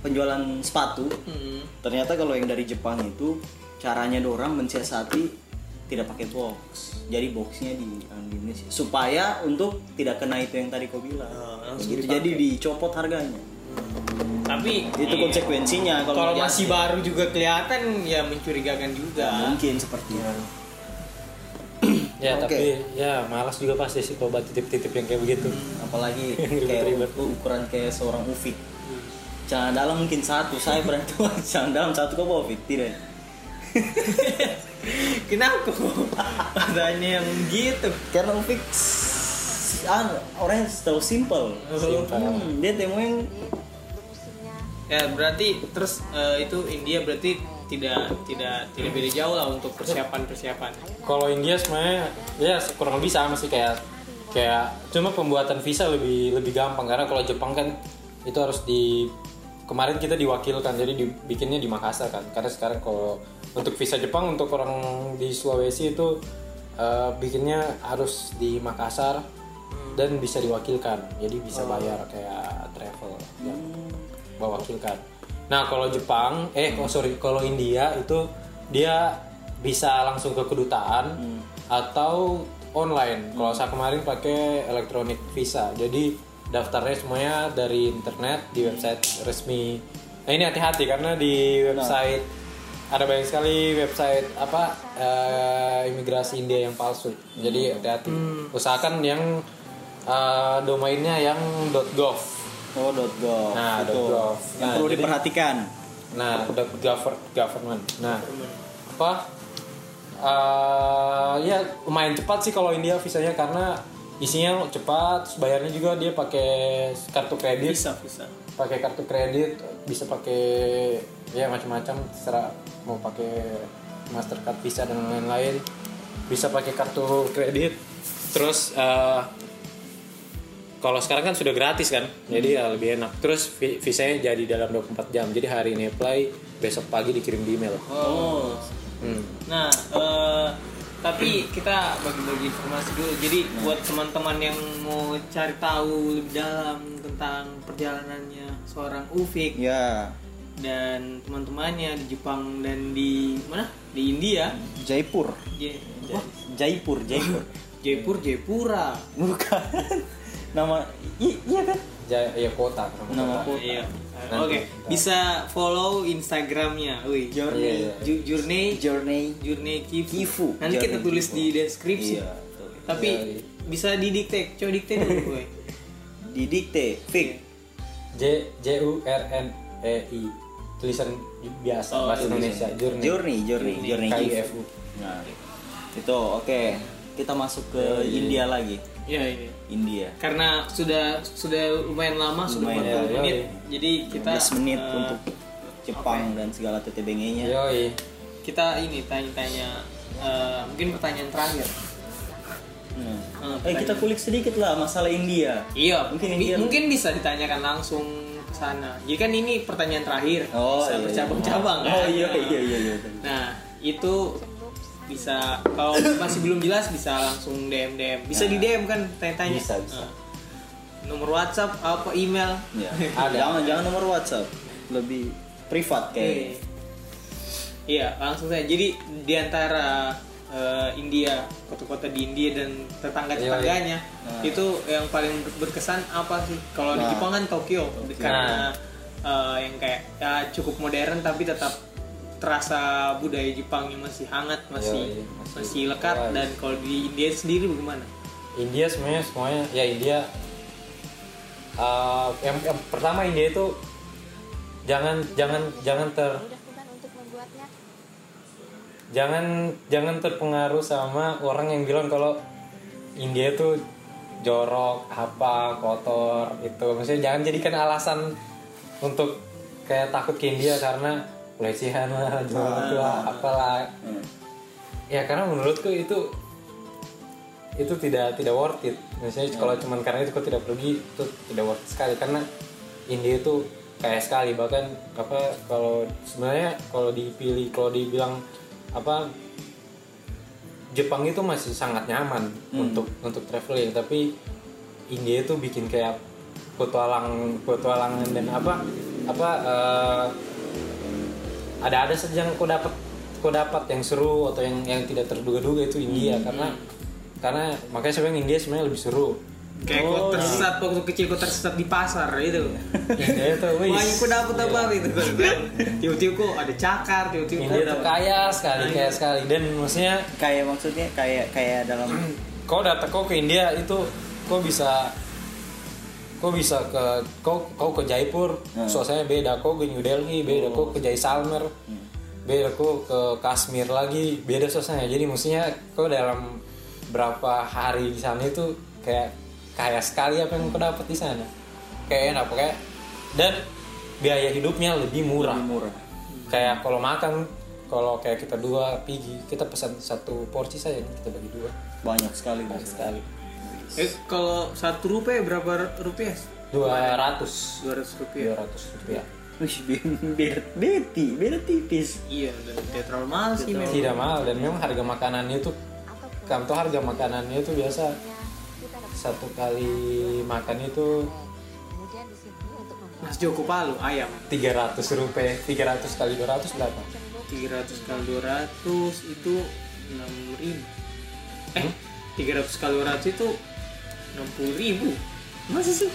penjualan sepatu. Hmm. Ternyata kalau yang dari Jepang itu caranya dorang mensiasati tidak pakai box. Jadi boxnya di, di Indonesia supaya untuk tidak kena itu yang tadi kau bilang. Gitu. Jadi dicopot harganya. Tapi Itu iya. konsekuensinya kalau kalau masih baru juga kelihatan ya mencurigakan juga. Ya, mungkin seperti itu. ya Oke. tapi ya malas juga pasti sih kalau buat titip-titip yang kayak begitu apalagi kayak u- ukuran kayak seorang Ufik celana dalam mungkin satu saya berarti celana dalam satu kok bawa Ufik tidak Kenapa adanya yang gitu? karena Ufik s- ah, orangnya terlalu simple. Simple. Hmm, dia temuin Ya berarti terus eh, itu India berarti tidak tidak tidak beda jauh lah untuk persiapan persiapan. kalau India sebenarnya ya kurang lebih sama sih kayak kayak cuma pembuatan visa lebih lebih gampang karena kalau Jepang kan itu harus di kemarin kita diwakilkan jadi dibikinnya di Makassar kan karena sekarang kalau untuk visa Jepang untuk orang di Sulawesi itu eh, bikinnya harus di Makassar dan bisa diwakilkan. Jadi bisa bayar kayak travel yang mewakilkan. Nah kalau Jepang eh oh, sorry kalau India itu dia bisa langsung ke kedutaan atau online. Kalau saya kemarin pakai elektronik visa. Jadi daftarnya semuanya dari internet di website resmi. Nah ini hati-hati karena di website ada banyak sekali website apa eh, imigrasi India yang palsu jadi hati-hati usahakan yang eh, domainnya yang .gov oh .gov. Nah. .gov. Yang Nah, perlu jadi- diperhatikan. Nah, govern government. Nah, apa? eh, ya lumayan cepat sih kalau India visanya karena isinya cepat, bayarnya juga dia pakai kartu kredit, Bisa bisa. pakai kartu kredit, bisa pakai ya macam-macam terserah mau pakai Mastercard, Visa dan lain-lain. Bisa pakai kartu kredit. Terus eh, kalau sekarang kan sudah gratis kan, jadi ya lebih enak. Terus vi- visanya jadi dalam 24 jam. Jadi hari ini apply, besok pagi dikirim di email. Oh. Hmm. Nah, eh, tapi kita bagi-bagi informasi dulu. Jadi buat teman-teman yang mau cari tahu lebih dalam tentang perjalanannya seorang Ufik Ya, dan teman-temannya di Jepang dan di mana? Di India. Jaipur. J- Wah, Jaipur, Jaipur. Jaipur, Jayapura. Bukan. Nama i- iya kan? Ja- ya kota. Nama kota. Iya. Oke, bisa follow Instagramnya. Wih. Journey. Iya, iya. Ju- Journey Journey. Journey Kifu. Kifu. Nanti kita Journey tulis Kifu. di deskripsi. Iya, tuh. Tapi Iya, iya. bisa didikte. Coba dikte dulu, boy. Didikte, Fik. J J U R N E I tulisan biasa Oh, bahasa iya. Indonesia Journey. Journey, Journey, Journey KIFU. Nah, itu oke. Kita masuk ke India lagi. Iya ini. India. Karena sudah sudah lumayan lama, sudah Lumayan, 40 ya, menit. iya. Jadi kita 15 menit eh, untuk Jepang dan segala TTBG-nya. Yoi. kita ini tanya-tanya eh, mungkin pertanyaan terakhir. Nah. Eh, Eh kita kulik sedikit lah masalah India. Iya, Mungkin mungkin India- mungkin bisa ditanyakan langsung ke sana. Jadi kan ini pertanyaan terakhir. Oh, bisa iya, iya. bercabang-cabang kan. Oh iya iya iya iya. Nah, itu bisa kalau masih belum jelas bisa langsung DM DM. Bisa di DM kan tanya-tanya. Bisa, bisa. Nah, nomor WhatsApp apa email? Ya. Ada. Jangan jangan nomor WhatsApp. Lebih privat kayak. Iya, langsung saja. Jadi di antara eh, India, kota-kota di India dan tetangga-tetangganya Nah. itu yang paling ber- berkesan apa sih? Kalau di Nah. Jepang kan Tokyo, karena eh, yang kayak ya cukup modern tapi tetap terasa budaya Jepang yang masih hangat, masih Yoi, masih, masih lekat kuat. dan kalau di India sendiri bagaimana? India semuanya semuanya ya India uh, yang, yang pertama India itu jangan jangan jangan ter Mudah-mudahan untuk membuatnya jangan jangan terpengaruh sama orang yang bilang kalau India itu jorok apa kotor itu maksudnya jangan jadikan alasan untuk kayak takut ke India karena pelecehan lah jorok lah apalah. Hmm. ya karena menurutku itu itu tidak tidak worth it. Misalnya kalau cuman karena itu kau tidak pergi itu tidak worth it sekali. Karena India itu kaya sekali. Bahkan apa kalau sebenarnya kalau dipilih kalau dibilang apa Jepang itu masih sangat nyaman untuk untuk traveling. Tapi India itu bikin kayak petualang petualangan dan apa apa eh, ada ada saja yang kau dapat kau dapat yang seru atau yang yang tidak terduga-duga itu India karena karena makanya saya bilang India sebenarnya lebih seru. Kayak Oh, kok tersesat waktu kecil kok tersesat di pasar itu. India itu wih, Wah, aku dapet apa itu? Tiba-tiba kok ada cakar, tiba-tiba India kok itu kaya sekali kaya sekali. Dan maksudnya Kayak maksudnya kayak kayak dalam kau datang kau ke India itu kau bisa kau bisa ke kau kau ke Jaipur Hmm. suasananya beda. Kau ke New Delhi beda. Kau ke Jaisalmer beda. Kau ke Kashmir lagi beda suasananya. Jadi maksudnya kau dalam berapa hari di sana itu kayak kaya sekali apa yang kau dapat di sana. Kayak enak pokoknya dan biaya hidupnya lebih murah. Lebih murah. kayak kalau makan kalau kayak kita dua pergi kita pesan satu porsi saja kita bagi dua. Banyak sekali. banyak sekali Eh kalau satu rupiah berapa rupiah? dua ratus Dua ratus rupiah. dua ratus rupiah Wih, beda, beti, beda tipis. Iya, dan tidak terlalu mahal sih memang. tidak mahal dan memang harga makanannya itu kamu tahu harga makanannya itu biasa satu kali makan itu Kemudian di sini untuk membuat Mas Joko Palu ayam 300 rupiah 300 kali 200 berapa 300 kali 200 itu 6 ribu eh 300 kali 200 itu 60 ribu. Masa sih?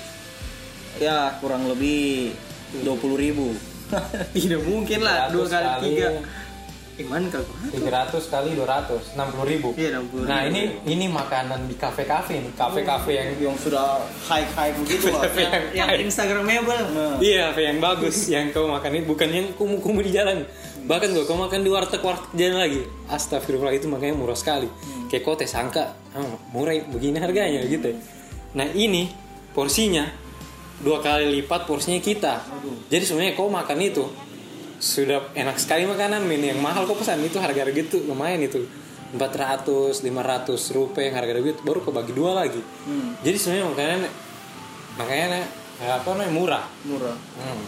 Ya, kurang lebih 20 ribu. tidak mungkin lah 300 dua kali tiga. Iman kalkulator? 300 kali 200 60 ribu. Iya, 60 nah ribu. ini ini makanan di kafe-kafe nih kafe-kafe yang yang sudah high-high begitu lah. Kafe yang, yang instagramable. Nah, iya kafe yang bagus yang kau makan itu bukan yang kumuh-kumuh di jalan. Bahkan gua kau makan di warteg-warteg jalan lagi. Astagfirullah itu makanya murah sekali. Kayak kau teh sangka ah, murah begini harganya gitu. Nah ini porsinya dua kali lipat porsinya kita. Jadi sebenarnya kau makan itu sudah enak sekali makanan min. Yang mahal kau pesan itu harga-harga gitu lumayan itu. 400 500 rupiah yang harga gitu baru kau bagi dua lagi. Jadi sebenarnya makanan makanya apa namanya murah. Murah. Hmm.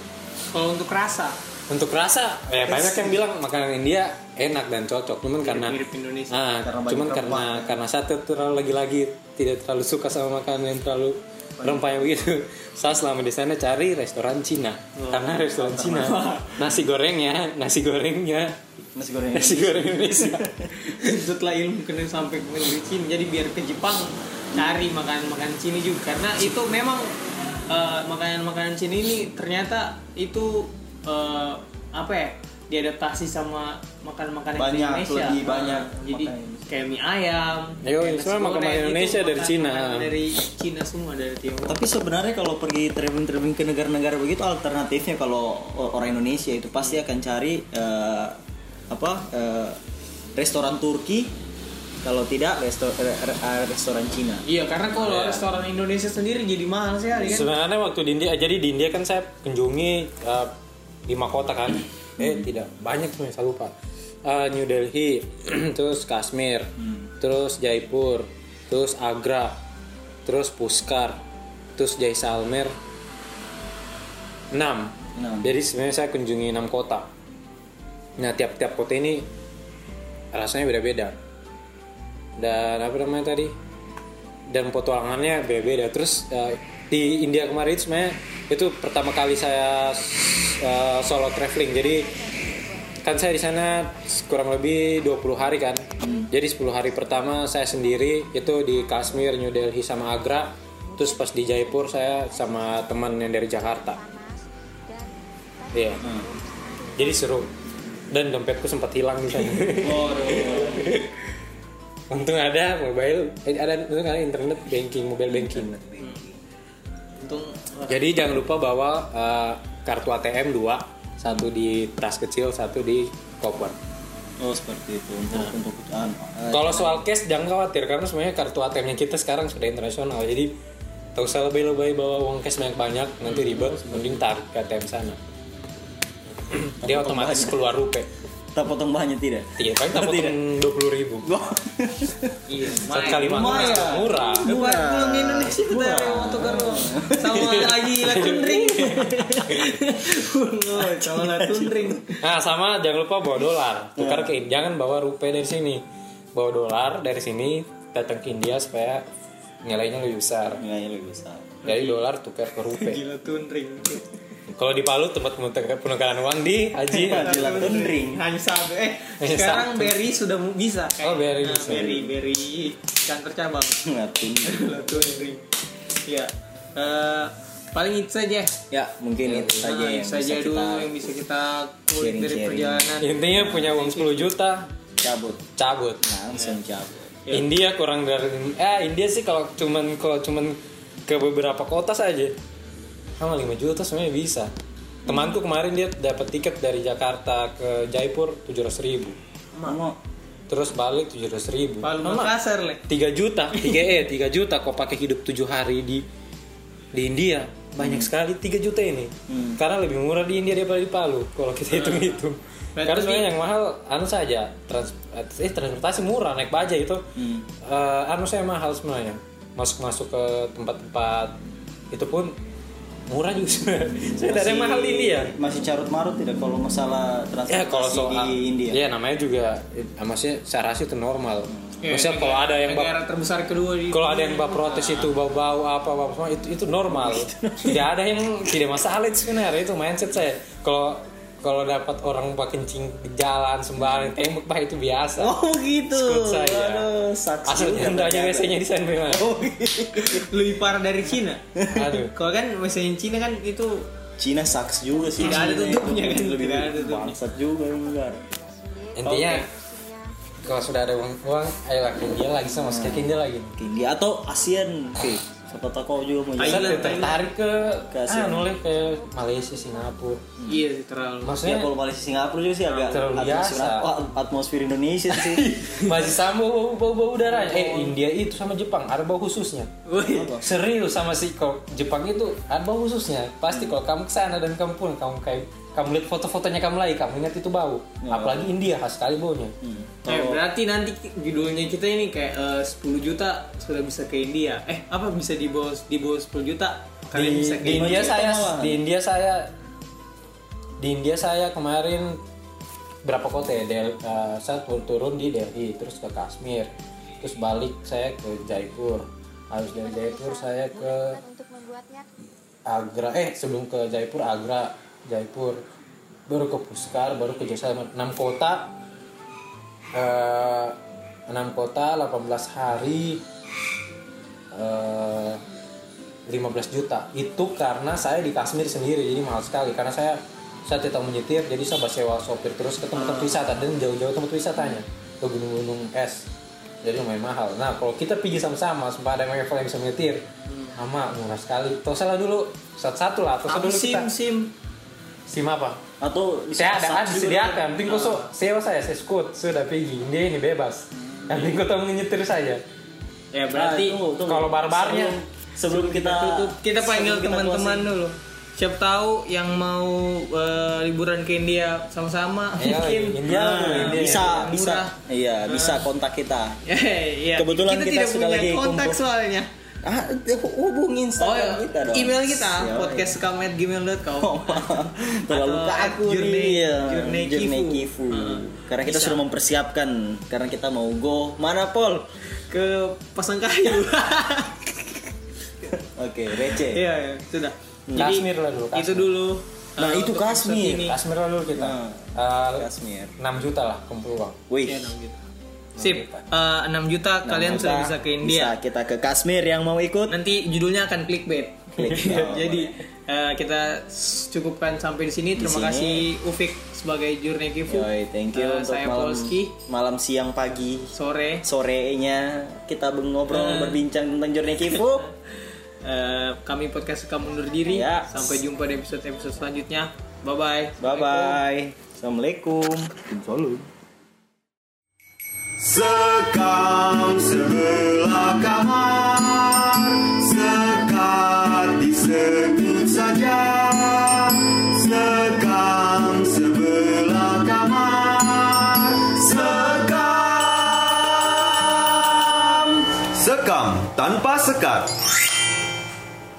kalau untuk rasa Untuk rasa, ya banyak yang bilang makanan India enak dan cocok, cuman karena mirip Indonesia. Ah, Karena cuman rempah. karena karena satu terlalu lagi-lagi tidak terlalu suka sama makanan yang terlalu rempahnya begitu. Saya selama di sana cari restoran Cina, karena restoran Cina nasi gorengnya, nasi gorengnya, Nasi goreng. nasi goreng Indonesia. setelah ilmu kena sampai ke negeri Cina jadi biar ke Jepang cari makanan-makanan Cina juga karena itu memang eh, makanan-makanan Cina ini ternyata itu eh, apa ya diadaptasi sama makan-makanan Banyak, Indonesia lebih Nah, banyak jadi makanan. kayak mie ayam Ayo, kayak nasi semua makanan itu Indonesia dari makan- Cina. dari Cina semua dari Tiongkok Tapi sebenarnya kalau pergi traveling-traveling ke negara-negara begitu alternatifnya kalau orang Indonesia itu pasti akan cari eh, apa eh, restoran Turki kalau tidak resto- re- re- restoran Cina. iya karena kalau Iya. restoran Indonesia sendiri jadi mahal sekali kan Sebenarnya waktu di India, jadi di India kan saya kunjungi uh, lima kota kan. Eh tidak banyak sebenarnya saya lupa. Uh, New Delhi, terus Kashmir, terus Jaipur, terus Agra, terus Puskar, terus Jaisalmer. 6. Enam. Jadi sebenarnya saya kunjungi 6 kota. Nah, tiap-tiap kota ini rasanya beda-beda. Dan apa namanya tadi? dan petualangannya beda-beda. Terus eh, di India kemarin itu sebenarnya itu pertama kali saya eh, solo traveling. Jadi kan saya di sana kurang lebih 20 hari kan. Jadi 10 hari pertama saya sendiri itu di Kashmir, New Delhi sama Agra. Terus pas di Jaipur saya sama teman yang dari Jakarta. Iya. Jadi seru. Dan dompetku sempat hilang di sana. Untung ada mobile, eh, ada untung ada internet banking, mobile banking. Untung Jadi jangan lupa bawa eh, kartu ATM dua, satu di tas kecil, satu di koper. Oh seperti itu untuk untuk eh, Kalau soal cash jangan khawatir karena sebenarnya kartu ATM-nya kita sekarang sudah internasional. Jadi tak usah lebih-lebih bawa uang cash banyak-banyak nanti ribet, mending tarik ke ATM sana. Dia otomatis keluar rupiah. tak potong bahannya tidak. Iya, paling tak potong dua puluh ribu. iya Satu kali makan lumayan. murah. Sama lagi latun ring. Oh, sama latun ring. Nah sama jangan lupa bawa dolar. Tukar ke India jangan bawa rupiah dari sini. Bawa dolar dari sini datang ke India supaya nilainya lebih besar. Nilainya lebih besar. dari dolar tukar ke rupiah. Gila ring. Kalau di Palu tempat penukaran penukaran uang di Haji ring. Hanya satu. Eh, sekarang. Berry sudah bisa. Oh, Berry Nah, bisa. Berry, Berry kantor cabang. Latun. latun ring. Iya. Eh, paling itu saja. Ya mungkin itu saja Nah, yang itu saja bisa dulu kita yang bisa kita kulik dari perjalanan. intinya punya uang 10 juta cabut. cabut Langsung cabut. Ya. India kurang dari eh India sih kalau cuman kalau cuman ke beberapa kota saja sama 5 juta sebenarnya bisa. Temanku kemarin dia dapat tiket dari Jakarta ke Jaipur 700 ribu. Mau. Terus balik tujuh ratus ribu. Palu Mama, Makassar le. 3 juta 3 e 3 juta kau pakai hidup 7 hari di di India. Banyak sekali 3 juta ini. Karena lebih murah di India daripada di Palu kalau kita hitung hitung. Berarti- karena sebenarnya yang mahal anu saja trans eh transportasi murah naik baja itu. Eh, anu saya mahal sebenarnya. Masuk masuk ke tempat-tempat itu pun murah juga. Sebenarnya saya tidak ada yang mahal di India Masih carut marut tidak kalau masalah transportasi ya kalau soal di India. ya namanya juga eh, maksudnya saya rasa itu normal. Ya, maksudnya kalau ada yang negara terbesar kedua di kalau ada yang bab protes itu bau-bau apa apa semua itu itu normal. Tidak ada yang tidak masalah itu sebenarnya itu mindset saya. Kalau kalau dapat orang pak kencing di jalan sembarang tembak bah itu biasa Oh gitu. Skut saya. Aduh, asal ternyata. biasanya di sana memang Oh, lebih parah dari Cina aduh kalau kan mesin Cina kan itu Cina saks juga sih. Tidak ada tutupnya kan, Lebih tidak ada tutupnya. bangsat juga enggak. intinya kalau sudah ada uang uang ayolah ke India lagi sama sekali ke India lagi Ke India atau ASEAN, oke. Siapa kau juga mau Thailand, saya tertarik ke Ke Asia. ah noleh ke Malaysia Singapura. Iya sih terlalu Ya maksudnya kalau Malaysia Singapura juga sih agak Terlalu atmosfer, biasa. wah, atmosfer Indonesia sih. masih sama bau bau, bau udaranya eh India itu sama Jepang ada bau khususnya. Serius sama si kalau Jepang itu ada bau khususnya. Pasti kalau kamu ke sana dan kamu pulang kamu kayak kamu lihat foto-fotonya kamu lagi kamu ingat itu bau. Apalagi India khas sekali baunya. Eh, berarti nanti judulnya kita ini kayak eh, 10 juta sudah bisa ke India. Eh, apa bisa di bawah di bawah 10 juta? Kalian di, bisa ke di India juta saya di India saya di India saya kemarin berapa kota ya? Del, eh, saya tur- turun di Delhi terus ke Kashmir terus balik saya ke Jaipur. Habis dari Jaipur saya ke untuk membuatnya? Agra. Eh sebelum ke Jaipur Agra Jaipur. Baru ke Puskar baru ke Jaisalmer 6 kota. Eh 6 kota 18 hari. Eh 15 juta. Itu karena saya di Kashmir sendiri jadi mahal sekali. Karena saya saya tidak menyetir jadi saya sewa sopir terus ke tempat-tempat wisata. Dan jauh-jauh tempat wisatanya. Ke gunung-gunung es. Jadi lumayan mahal. Nah kalau kita pergi sama-sama supaya ada yang yang bisa menyetir. Sama murah sekali. Toh salah dulu. Satu-satu lah toh Apa dulu kita. sim? sim apa Atau saya ada juga. disediakan penting kok so- sewa saya saya skut sudah pergi dia ini bebas yang penting kau tahu menyetir saja Ya Ah, berarti tunggu. kalau barbarnya sebelum, sebelum kita tutup kita panggil kita teman-teman dulu. Siapa tahu yang mau eh, liburan ke India sama-sama Ayo, mungkin. India Nah, India. bisa Murah. bisa iya bisa kontak kita iya. Kebetulan kita tidak sudah punya lagi kontak kumpul. soalnya. Ah hubungi Oh, Instagram kita dong email kita Siap. podcastkamu@gmail.com. terlalu Atau kaku Journey- nih ya. Journey Journey Kifu. Kifu. Heeh. karena kita Bisa. sudah mempersiapkan karena kita mau go mana Pol ke Pasangkayu. oke receh Iya, iya, sudah. Kashmir lah dulu, Itu Kashmir. dulu. Nah, eh, itu ini. Kashmir lah dulu kita Nah. Eh, Kashmir 6 juta lah kumpul uang wih Iya, 6 juta. Sip, eh, 6 juta kalian Nah, sudah bisa ke India. bisa kita ke Kashmir yang mau ikut Nanti judulnya akan clickbait. Clickbait. Jadi eh, kita cukupkan sampai di sini. Di Terima sini. kasih Ufik sebagai Journey Kifu. Yoi, thank you Eh, untuk saya malam Polski. malam siang pagi Sore. sorenya kita ngobrol Eh. berbincang tentang Journey Kifu Eh, kami podcast kamu undur diri. Ya. Sampai jumpa di episode-episode selanjutnya. Bye bye. bye bye assalamualaikum Salam. Sekam sebelah kamar Sekat disebut saja. Sekam sebelah kamar Sekam Sekam tanpa sekat